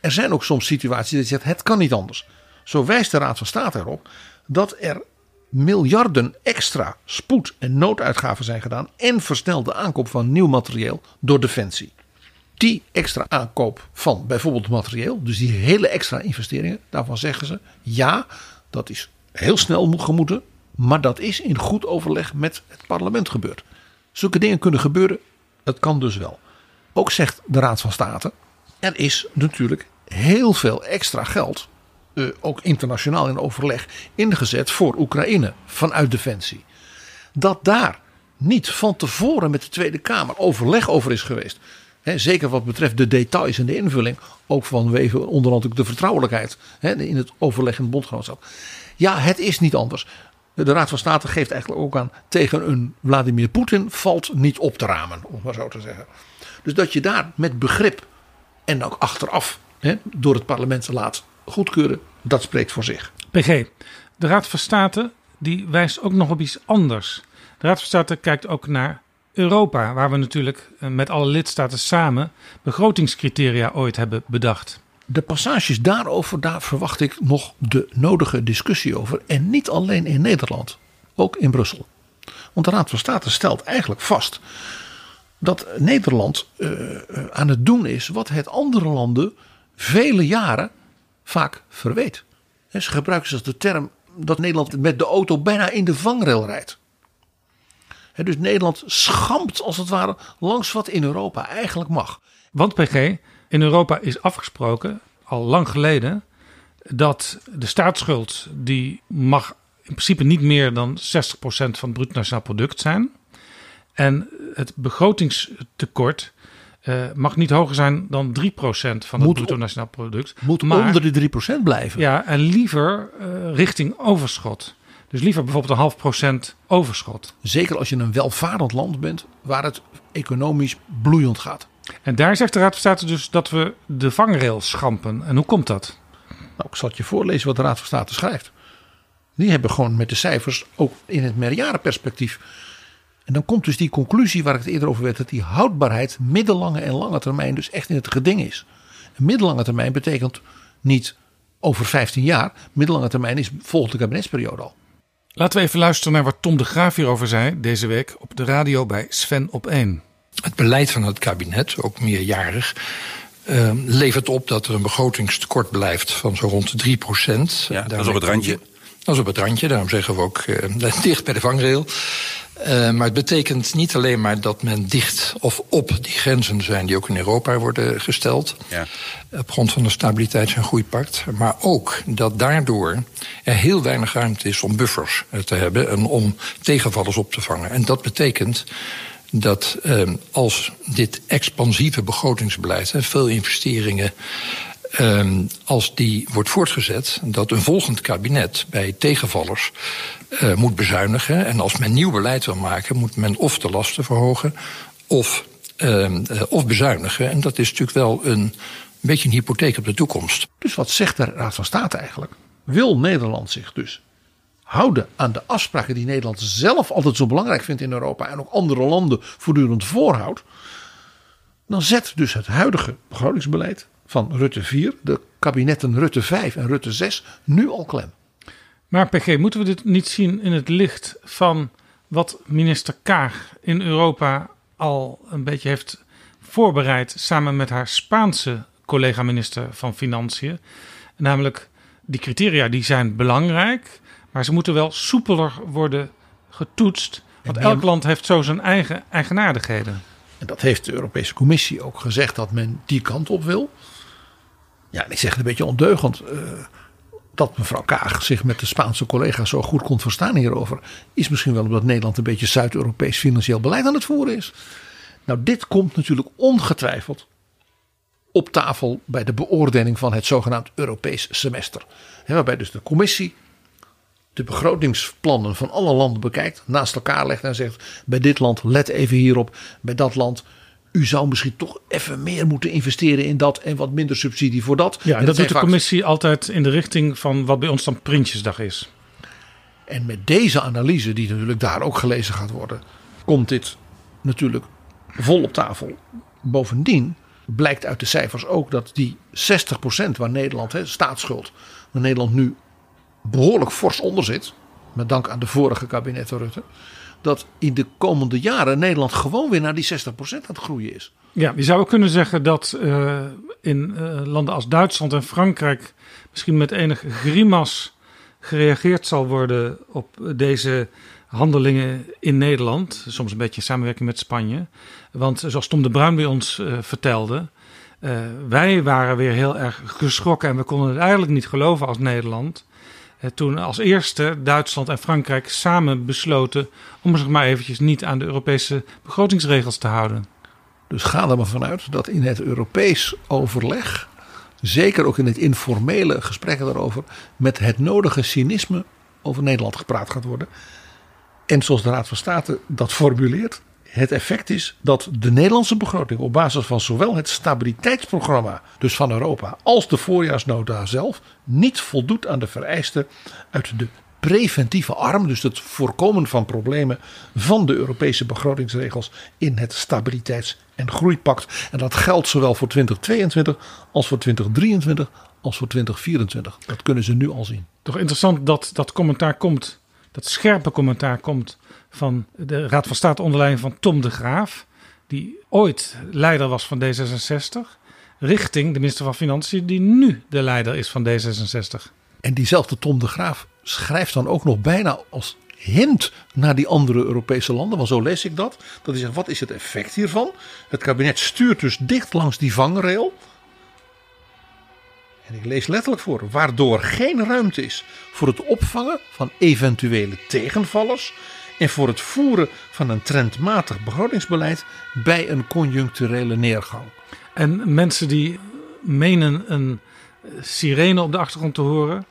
Er zijn ook soms situaties dat je zegt, het kan niet anders. Zo wijst de Raad van State erop dat er miljarden extra spoed- en nooduitgaven zijn gedaan. En versnelde aankoop van nieuw materieel door Defensie. Die extra aankoop van bijvoorbeeld materieel, dus die hele extra investeringen, daarvan zeggen ze ja, dat is heel snel moet gemoeten. Maar dat is in goed overleg met het parlement gebeurd. Zulke dingen kunnen gebeuren, dat kan dus wel. Ook zegt de Raad van State, er is natuurlijk heel veel extra geld, eh, ook internationaal in overleg, ingezet voor Oekraïne vanuit Defensie. Dat daar niet van tevoren met de Tweede Kamer overleg over is geweest. Zeker wat betreft de details en de invulling. Ook vanwege onder andere de vertrouwelijkheid in het overleg in het bondgenootschap. Ja, het is niet anders. De Raad van State geeft eigenlijk ook aan tegen een Vladimir Poetin valt niet op te ramen, om maar zo te zeggen. Dus dat je daar met begrip en ook achteraf hè, door het parlement laat goedkeuren, dat spreekt voor zich. PG, de Raad van State die wijst ook nog op iets anders. De Raad van State kijkt ook naar Europa, waar we natuurlijk eh, met alle lidstaten samen begrotingscriteria ooit hebben bedacht. De passages daarover, daar verwacht ik nog de nodige discussie over. En niet alleen in Nederland, ook in Brussel. Want de Raad van State stelt eigenlijk vast dat Nederland uh, aan het doen is wat het andere landen vele jaren vaak verweet. He, ze gebruiken zelfs de term dat Nederland met de auto bijna in de vangrail rijdt. He, dus Nederland schampt als het ware langs wat in Europa eigenlijk mag. Want PG, in Europa is afgesproken, al lang geleden, dat de staatsschuld die mag in principe niet meer dan 60% van het bruto nationaal product zijn. En het begrotingstekort uh, mag niet hoger zijn dan 3% van het bruto nationaal product. Moet maar, onder de 3% blijven. Ja, en liever uh, richting overschot. Dus liever bijvoorbeeld een half procent overschot. Zeker als je een welvarend land bent waar het economisch bloeiend gaat. En daar zegt de Raad van State dus dat we de vangrail schampen. En hoe komt dat? Nou, ik zal het je voorlezen wat de Raad van State schrijft. Die hebben gewoon met de cijfers ook in het meerjarenperspectief en dan komt dus die conclusie waar ik het eerder over werd, dat die houdbaarheid middellange en lange termijn dus echt in het geding is. Een middellange termijn betekent niet over 15 jaar. Middellange termijn is volgende kabinetsperiode al. Laten we even luisteren naar wat Tom de Graaf hierover zei deze week op de radio bij Sven op 1. Het beleid van het kabinet, ook meerjarig, uh, levert op dat er een begrotingstekort blijft van zo rond de 3 procent. Ja, dat is op het randje. Dat is op het randje, daarom zeggen we ook uh, dicht bij de vangrail. Uh, maar het betekent niet alleen maar dat men dicht of op die grenzen zijn die ook in Europa worden gesteld. Ja. Op grond van de stabiliteits- en groeipact. Maar ook dat daardoor er heel weinig ruimte is om buffers eh, te hebben en om tegenvallers op te vangen. En dat betekent dat uh, als dit expansieve begrotingsbeleid, en veel investeringen, Um, als die wordt voortgezet, dat een volgend kabinet bij tegenvallers uh, moet bezuinigen. En als men nieuw beleid wil maken, moet men of de lasten verhogen of, uh, of bezuinigen. En dat is natuurlijk wel een, beetje een hypotheek op de toekomst. Dus wat zegt de Raad van State eigenlijk? Wil Nederland zich dus houden aan de afspraken die Nederland zelf altijd zo belangrijk vindt in Europa en ook andere landen voortdurend voorhoudt? Dan zet dus het huidige begrotingsbeleid van Rutte 4, de kabinetten Rutte 5 en Rutte 6, nu al klem. Maar PG, moeten we dit niet zien in het licht van wat minister Kaag in Europa al een beetje heeft voorbereid samen met haar Spaanse collega-minister van Financiën? Namelijk, die criteria die zijn belangrijk, maar ze moeten wel soepeler worden getoetst. Want elk land heeft zo zijn eigen eigenaardigheden. En dat heeft de Europese Commissie ook gezegd dat men die kant op wil. Ja, ik zeg het een beetje ondeugend. Uh, dat mevrouw Kaag zich met de Spaanse collega's zo goed kon verstaan hierover. Is misschien wel omdat Nederland een beetje Zuid-Europees financieel beleid aan het voeren is. Nou, dit komt natuurlijk ongetwijfeld op tafel bij de beoordeling van het zogenaamd Europees semester. waarbij dus de commissie de begrotingsplannen van alle landen bekijkt, naast elkaar legt en zegt: bij dit land let even hierop, bij dat land u zou misschien toch even meer moeten investeren in dat en wat minder subsidie voor dat. Ja, en dat, doet de commissie altijd in de richting van wat bij ons dan Prinsjesdag is. En met deze analyse, die natuurlijk daar ook gelezen gaat worden, komt dit natuurlijk vol op tafel. Bovendien blijkt uit de cijfers ook dat die 60% waar Nederland, hè, staatsschuld, waar Nederland nu behoorlijk fors onder zit, met dank aan de vorige kabinetten Rutte dat in de komende jaren Nederland gewoon weer naar die 60% aan het groeien is. Ja, je zou kunnen zeggen dat uh, in uh, landen als Duitsland en Frankrijk misschien met enig grimas gereageerd zal worden op deze handelingen in Nederland. Soms een beetje in samenwerking met Spanje. Want zoals Tom de Bruin bij ons uh, vertelde, wij waren weer heel erg geschrokken en we konden het eigenlijk niet geloven als Nederland eh, toen als eerste Duitsland en Frankrijk samen besloten om zich maar eventjes niet aan de Europese begrotingsregels te houden. Dus ga er maar vanuit dat in het Europees overleg, zeker ook in het informele gesprekken daarover, met het nodige cynisme over Nederland gepraat gaat worden. En zoals de Raad van State dat formuleert, het effect is dat de Nederlandse begroting op basis van zowel het stabiliteitsprogramma, dus van Europa, als de voorjaarsnota zelf, niet voldoet aan de vereisten uit de preventieve arm, dus het voorkomen van problemen van de Europese begrotingsregels in het stabiliteits- en groeipact. En dat geldt zowel voor 2022 als voor 2023 als voor 2024. Dat kunnen ze nu al zien. Toch interessant dat dat commentaar komt, dat scherpe commentaar komt van de Raad van State onder leiding van Tom de Graaf, die ooit leider was van D66, richting de minister van Financiën, die nu de leider is van D66. En diezelfde Tom de Graaf schrijft dan ook nog bijna als hint naar die andere Europese landen. Want zo lees ik dat. Dat hij zegt, wat is het effect hiervan? Het kabinet stuurt dus dicht langs die vangrail. En ik lees letterlijk voor. Waardoor geen ruimte is voor het opvangen van eventuele tegenvallers. En voor het voeren van een trendmatig begrotingsbeleid bij een conjuncturele neergang. En mensen die menen een sirene op de achtergrond te horen.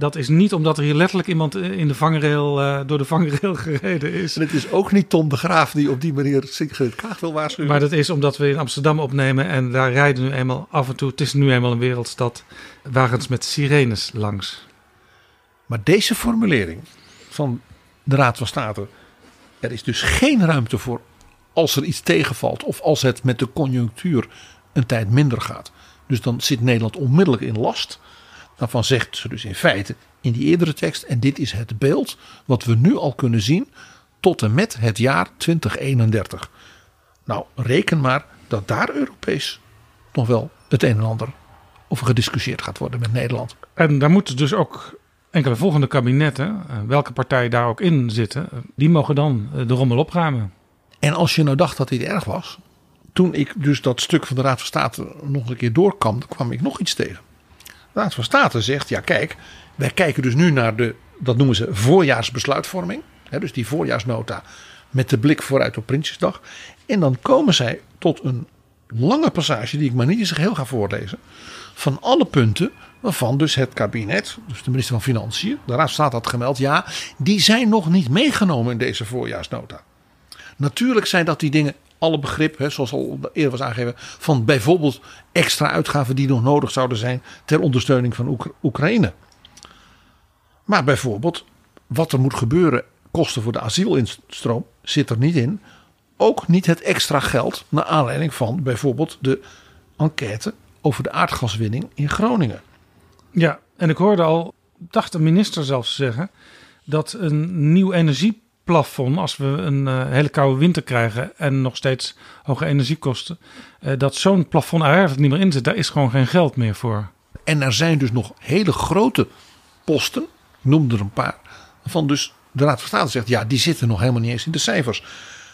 Dat is niet omdat er hier letterlijk iemand in de vangrail, uh, door de vangrail gereden is. En het is ook niet Tom de Graaf die op die manier Sigrid Kaag wil waarschuwen. Maar dat is omdat we in Amsterdam opnemen en daar rijden nu eenmaal af en toe, het is nu eenmaal een wereldstad, wagens met sirenes langs. Maar deze formulering van de Raad van State, er is dus geen ruimte voor als er iets tegenvalt of als het met de conjunctuur een tijd minder gaat. Dus dan zit Nederland onmiddellijk in last. Daarvan zegt ze dus in feite in die eerdere tekst. En dit is het beeld wat we nu al kunnen zien tot en met het jaar 2031. Nou, reken maar dat daar Europees nog wel het een en ander over gediscussieerd gaat worden met Nederland. En daar moeten dus ook enkele volgende kabinetten, eh, welke partijen daar ook in zitten, die mogen dan eh, de rommel opruimen. En als je nou dacht dat dit erg was, toen ik dus dat stuk van de Raad van State nog een keer doorkwam, kwam ik nog iets tegen. De Raad van State zegt, ja kijk, wij kijken dus nu naar de, dat noemen ze voorjaarsbesluitvorming. Hè, dus die voorjaarsnota met de blik vooruit op Prinsjesdag. En dan komen zij tot een lange passage, die ik maar niet eens heel ga voorlezen. Van alle punten waarvan dus het kabinet, dus de minister van Financiën, de Raad van had gemeld, ja, die zijn nog niet meegenomen in deze voorjaarsnota. Natuurlijk zijn dat die dingen alle begrip, hè, zoals al eerder was aangegeven, van bijvoorbeeld extra uitgaven die nog nodig zouden zijn ter ondersteuning van Oek Oekraïne. Maar bijvoorbeeld wat er moet gebeuren, kosten voor de asielinstroom, zit er niet in. Ook niet het extra geld naar aanleiding van bijvoorbeeld de enquête over de aardgaswinning in Groningen. Ja, en ik hoorde al, dacht de minister zelfs zeggen, dat een nieuw energie plafond, als we een uh, hele koude winter krijgen en nog steeds hoge energiekosten, uh, dat zo'n plafond er niet meer in zit. Daar is gewoon geen geld meer voor. En er zijn dus nog hele grote posten, noem er een paar, van dus de Raad van State zegt, ja, die zitten nog helemaal niet eens in de cijfers.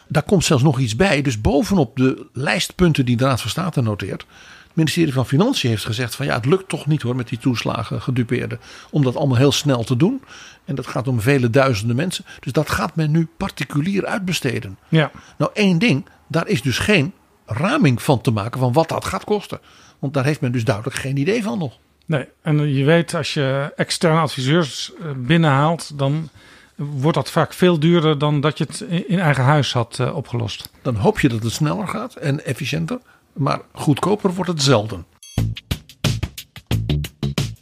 Daar komt zelfs nog iets bij. Dus bovenop de lijstpunten die de Raad van State noteert, het ministerie van Financiën heeft gezegd van ja, het lukt toch niet hoor met die toeslagen gedupeerden. Om dat allemaal heel snel te doen. En dat gaat om vele duizenden mensen. Dus dat gaat men nu particulier uitbesteden. Ja. Nou één ding, daar is dus geen raming van te maken van wat dat gaat kosten. Want daar heeft men dus duidelijk geen idee van nog. Nee, en je weet als je externe adviseurs eh, binnenhaalt, dan wordt dat vaak veel duurder dan dat je het in eigen huis had uh, opgelost. Dan hoop je dat het sneller gaat en efficiënter. Maar goedkoper wordt het zelden.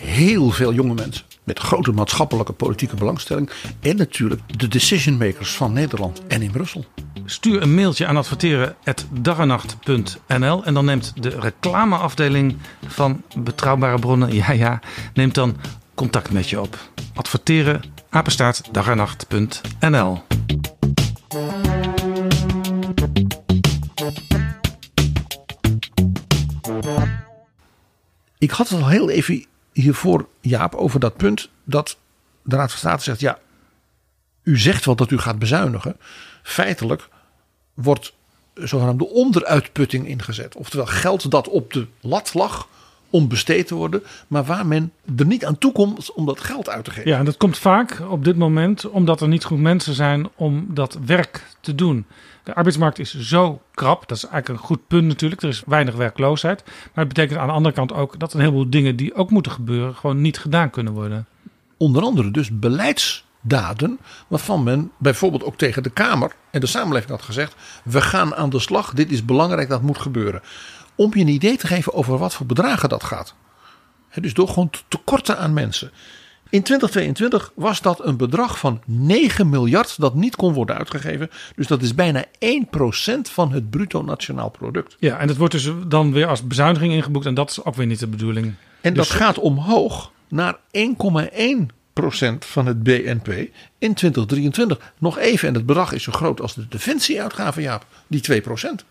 heel veel jonge mensen met grote maatschappelijke politieke belangstelling. En natuurlijk de decision makers van Nederland en in Brussel. Stuur een mailtje aan adverteren.darrenacht.nl en dan neemt de reclameafdeling van Betrouwbare Bronnen, ja ja, neemt dan contact met je op. Adverteren, Ik had het al heel even hiervoor, Jaap, over dat punt dat de Raad van State zegt: ja, u zegt wel dat u gaat bezuinigen. Feitelijk wordt zogenaamde onderuitputting ingezet. Oftewel geld dat op de lat lag om besteed te worden, maar waar men er niet aan toe komt om dat geld uit te geven. Ja, en dat komt vaak op dit moment omdat er niet goed mensen zijn om dat werk te doen. De arbeidsmarkt is zo krap, dat is eigenlijk een goed punt natuurlijk. Er is weinig werkloosheid. Maar het betekent aan de andere kant ook dat een heleboel dingen die ook moeten gebeuren, gewoon niet gedaan kunnen worden. Onder andere dus beleidsdaden waarvan men bijvoorbeeld ook tegen de Kamer en de samenleving had gezegd: we gaan aan de slag, dit is belangrijk, dat moet gebeuren. Om je een idee te geven over wat voor bedragen dat gaat. Dus door gewoon te tekorten aan mensen. In 2022 was dat een bedrag van 9 miljard dat niet kon worden uitgegeven. Dus dat is bijna 1% van het bruto nationaal product. Ja, en dat wordt dus dan weer als bezuiniging ingeboekt en dat is ook weer niet de bedoeling. En Dus- dat gaat omhoog naar 1,1% van het BNP in 2023. Nog even, en het bedrag is zo groot als de defensieuitgaven, Jaap, die 2%.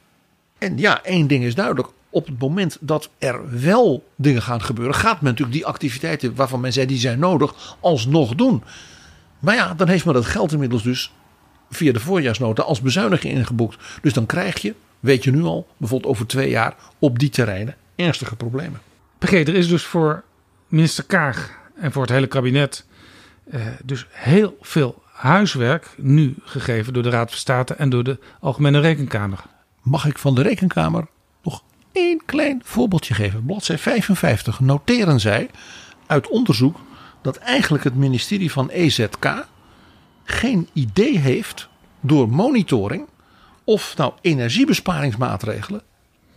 En ja, één ding is duidelijk. Op het moment dat er wel dingen gaan gebeuren, gaat men natuurlijk die activiteiten waarvan men zei die zijn nodig, alsnog doen. Maar ja, dan heeft men dat geld inmiddels dus via de voorjaarsnota als bezuiniging ingeboekt. Dus dan krijg je, weet je nu al, bijvoorbeeld over twee jaar op die terreinen ernstige problemen. PG, er is dus voor minister Kaag en voor het hele kabinet eh, dus heel veel huiswerk nu gegeven door de Raad van State en door de Algemene Rekenkamer. Mag ik van de rekenkamer één klein voorbeeldje geven? Bladzij 55 noteren zij uit onderzoek dat eigenlijk het ministerie van EZK geen idee heeft door monitoring of nou energiebesparingsmaatregelen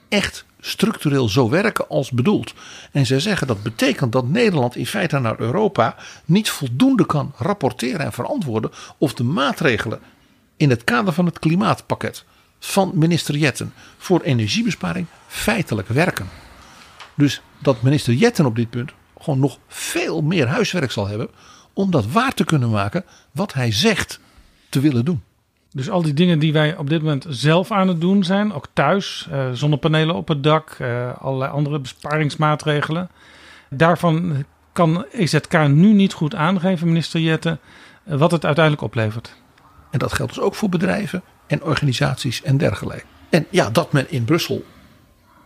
echt structureel zo werken als bedoeld. En zij zeggen dat betekent dat Nederland in feite naar Europa niet voldoende kan rapporteren en verantwoorden of de maatregelen in het kader van het klimaatpakket van minister Jetten voor energiebesparing feitelijk werken. Dus dat minister Jetten op dit punt gewoon nog veel meer huiswerk zal hebben om dat waar te kunnen maken wat hij zegt te willen doen. Dus al die dingen die wij op dit moment zelf aan het doen zijn, ook thuis, eh, zonnepanelen op het dak, eh, allerlei andere besparingsmaatregelen. Daarvan kan EZK nu niet goed aangeven, minister Jette, eh, wat het uiteindelijk oplevert. En dat geldt dus ook voor bedrijven en organisaties en dergelijke. En ja, dat men in Brussel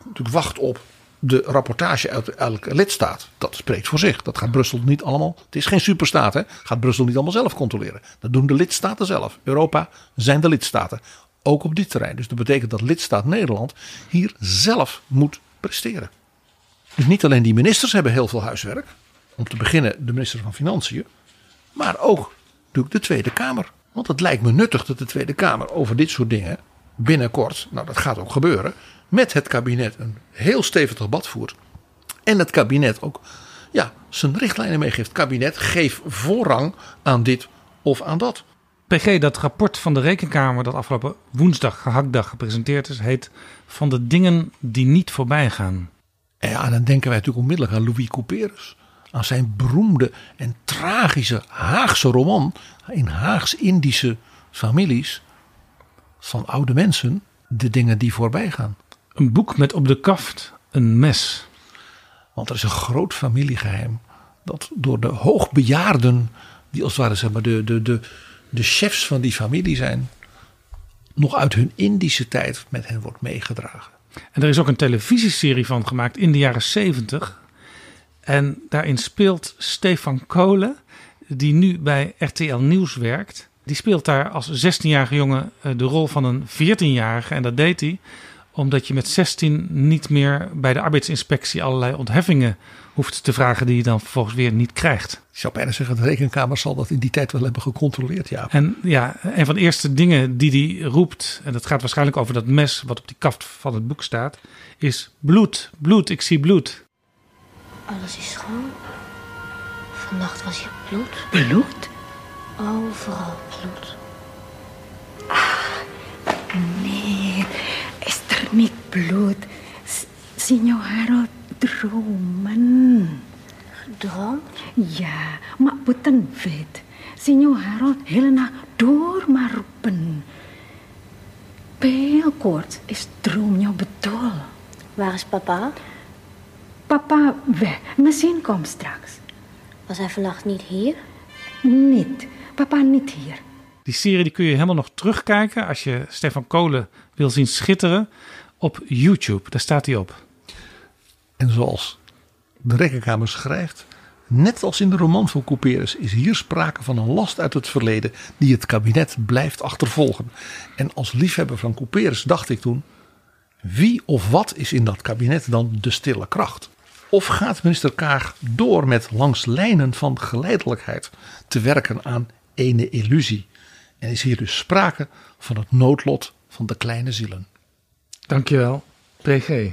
natuurlijk wacht op de rapportage uit elke lidstaat. Dat spreekt voor zich. Dat gaat Brussel niet allemaal. Het is geen superstaat, hè? Gaat Brussel niet allemaal zelf controleren. Dat doen de lidstaten zelf. Europa zijn de lidstaten. Ook op dit terrein. Dus dat betekent dat lidstaat Nederland hier zelf moet presteren. Dus niet alleen die ministers hebben heel veel huiswerk. Om te beginnen de minister van Financiën. Maar ook natuurlijk de Tweede Kamer. Want het lijkt me nuttig dat de Tweede Kamer over dit soort dingen binnenkort, nou dat gaat ook gebeuren, met het kabinet een heel stevig debat voert. En het kabinet ook ja, zijn richtlijnen meegeeft. Kabinet, geef voorrang aan dit of aan dat. PG, dat rapport van de Rekenkamer dat afgelopen woensdag, gehaktdag, gepresenteerd is, heet Van de dingen die niet voorbij gaan. En ja, dan denken wij natuurlijk onmiddellijk aan Louis Couperus. Aan zijn beroemde en tragische Haagse roman in Haags-Indische families van oude mensen. De dingen die voorbij gaan. Een boek met op de kaft een mes. Want er is een groot familiegeheim dat door de hoogbejaarden, die als het ware zeg maar, de, de, de, de chefs van die familie zijn, nog uit hun Indische tijd met hen wordt meegedragen. En er is ook een televisieserie van gemaakt in de jaren 70. En daarin speelt Stefan Kolen, die nu bij RTL Nieuws werkt. Die speelt daar als 16-jarige jongen eh, de rol van een 14-jarige. En dat deed hij omdat je met 16 niet meer bij de arbeidsinspectie allerlei ontheffingen hoeft te vragen die je dan vervolgens weer niet krijgt. Ik zou bijna zeggen, de rekenkamer zal dat in die tijd wel hebben gecontroleerd, ja. En ja, een van de eerste dingen die hij roept, en dat gaat waarschijnlijk over dat mes wat op die kaft van het boek staat, is bloed, bloed, ik zie bloed. Alles is schoon. Vannacht was hier bloed. Bloed? Overal bloed. Nee, is er niet bloed. S- Signor Harold dromen. Gedroomd? Ja, maar bukan weet. Signor Harold hele nacht door maar roepen. Heel kort is droomje bedoel. Waar is papa? Papa weg, misschien komt straks. Was hij vannacht niet hier? Niet, papa niet hier. Die serie die kun je helemaal nog terugkijken als je Stefan Kolen wil zien schitteren op YouTube. Daar staat hij op. En zoals de Rekkenkamer schrijft, net als in de roman van Couperus is hier sprake van een last uit het verleden die het kabinet blijft achtervolgen. En als liefhebber van Couperus dacht ik toen, wie of wat is in dat kabinet dan de stille kracht? Of gaat minister Kaag door met langs lijnen van geleidelijkheid te werken aan ene illusie? En is hier dus sprake van het noodlot van de kleine zielen. Dankjewel, PG.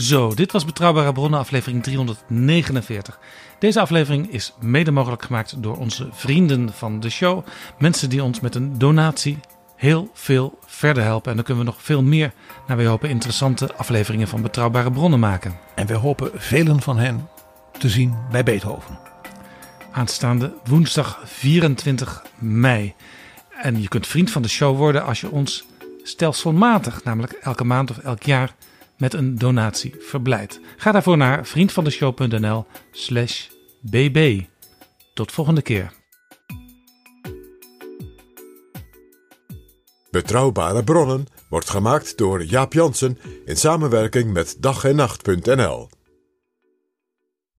Zo, dit was Betrouwbare Bronnen, aflevering 349. Deze aflevering is mede mogelijk gemaakt door onze vrienden van de show. Mensen die ons met een donatie heel veel verder helpen. En dan kunnen we nog veel meer, naar wij hopen, interessante afleveringen van Betrouwbare Bronnen maken. En wij hopen velen van hen te zien bij Beethoven. Aanstaande woensdag 24 mei. En je kunt vriend van de show worden als je ons stelselmatig, namelijk elke maand of elk jaar, met een donatie verblijdt. Ga daarvoor naar vriendvandeshow.nl slash bb. Tot volgende keer. Betrouwbare bronnen wordt gemaakt door Jaap Jansen in samenwerking met dag en nacht.nl.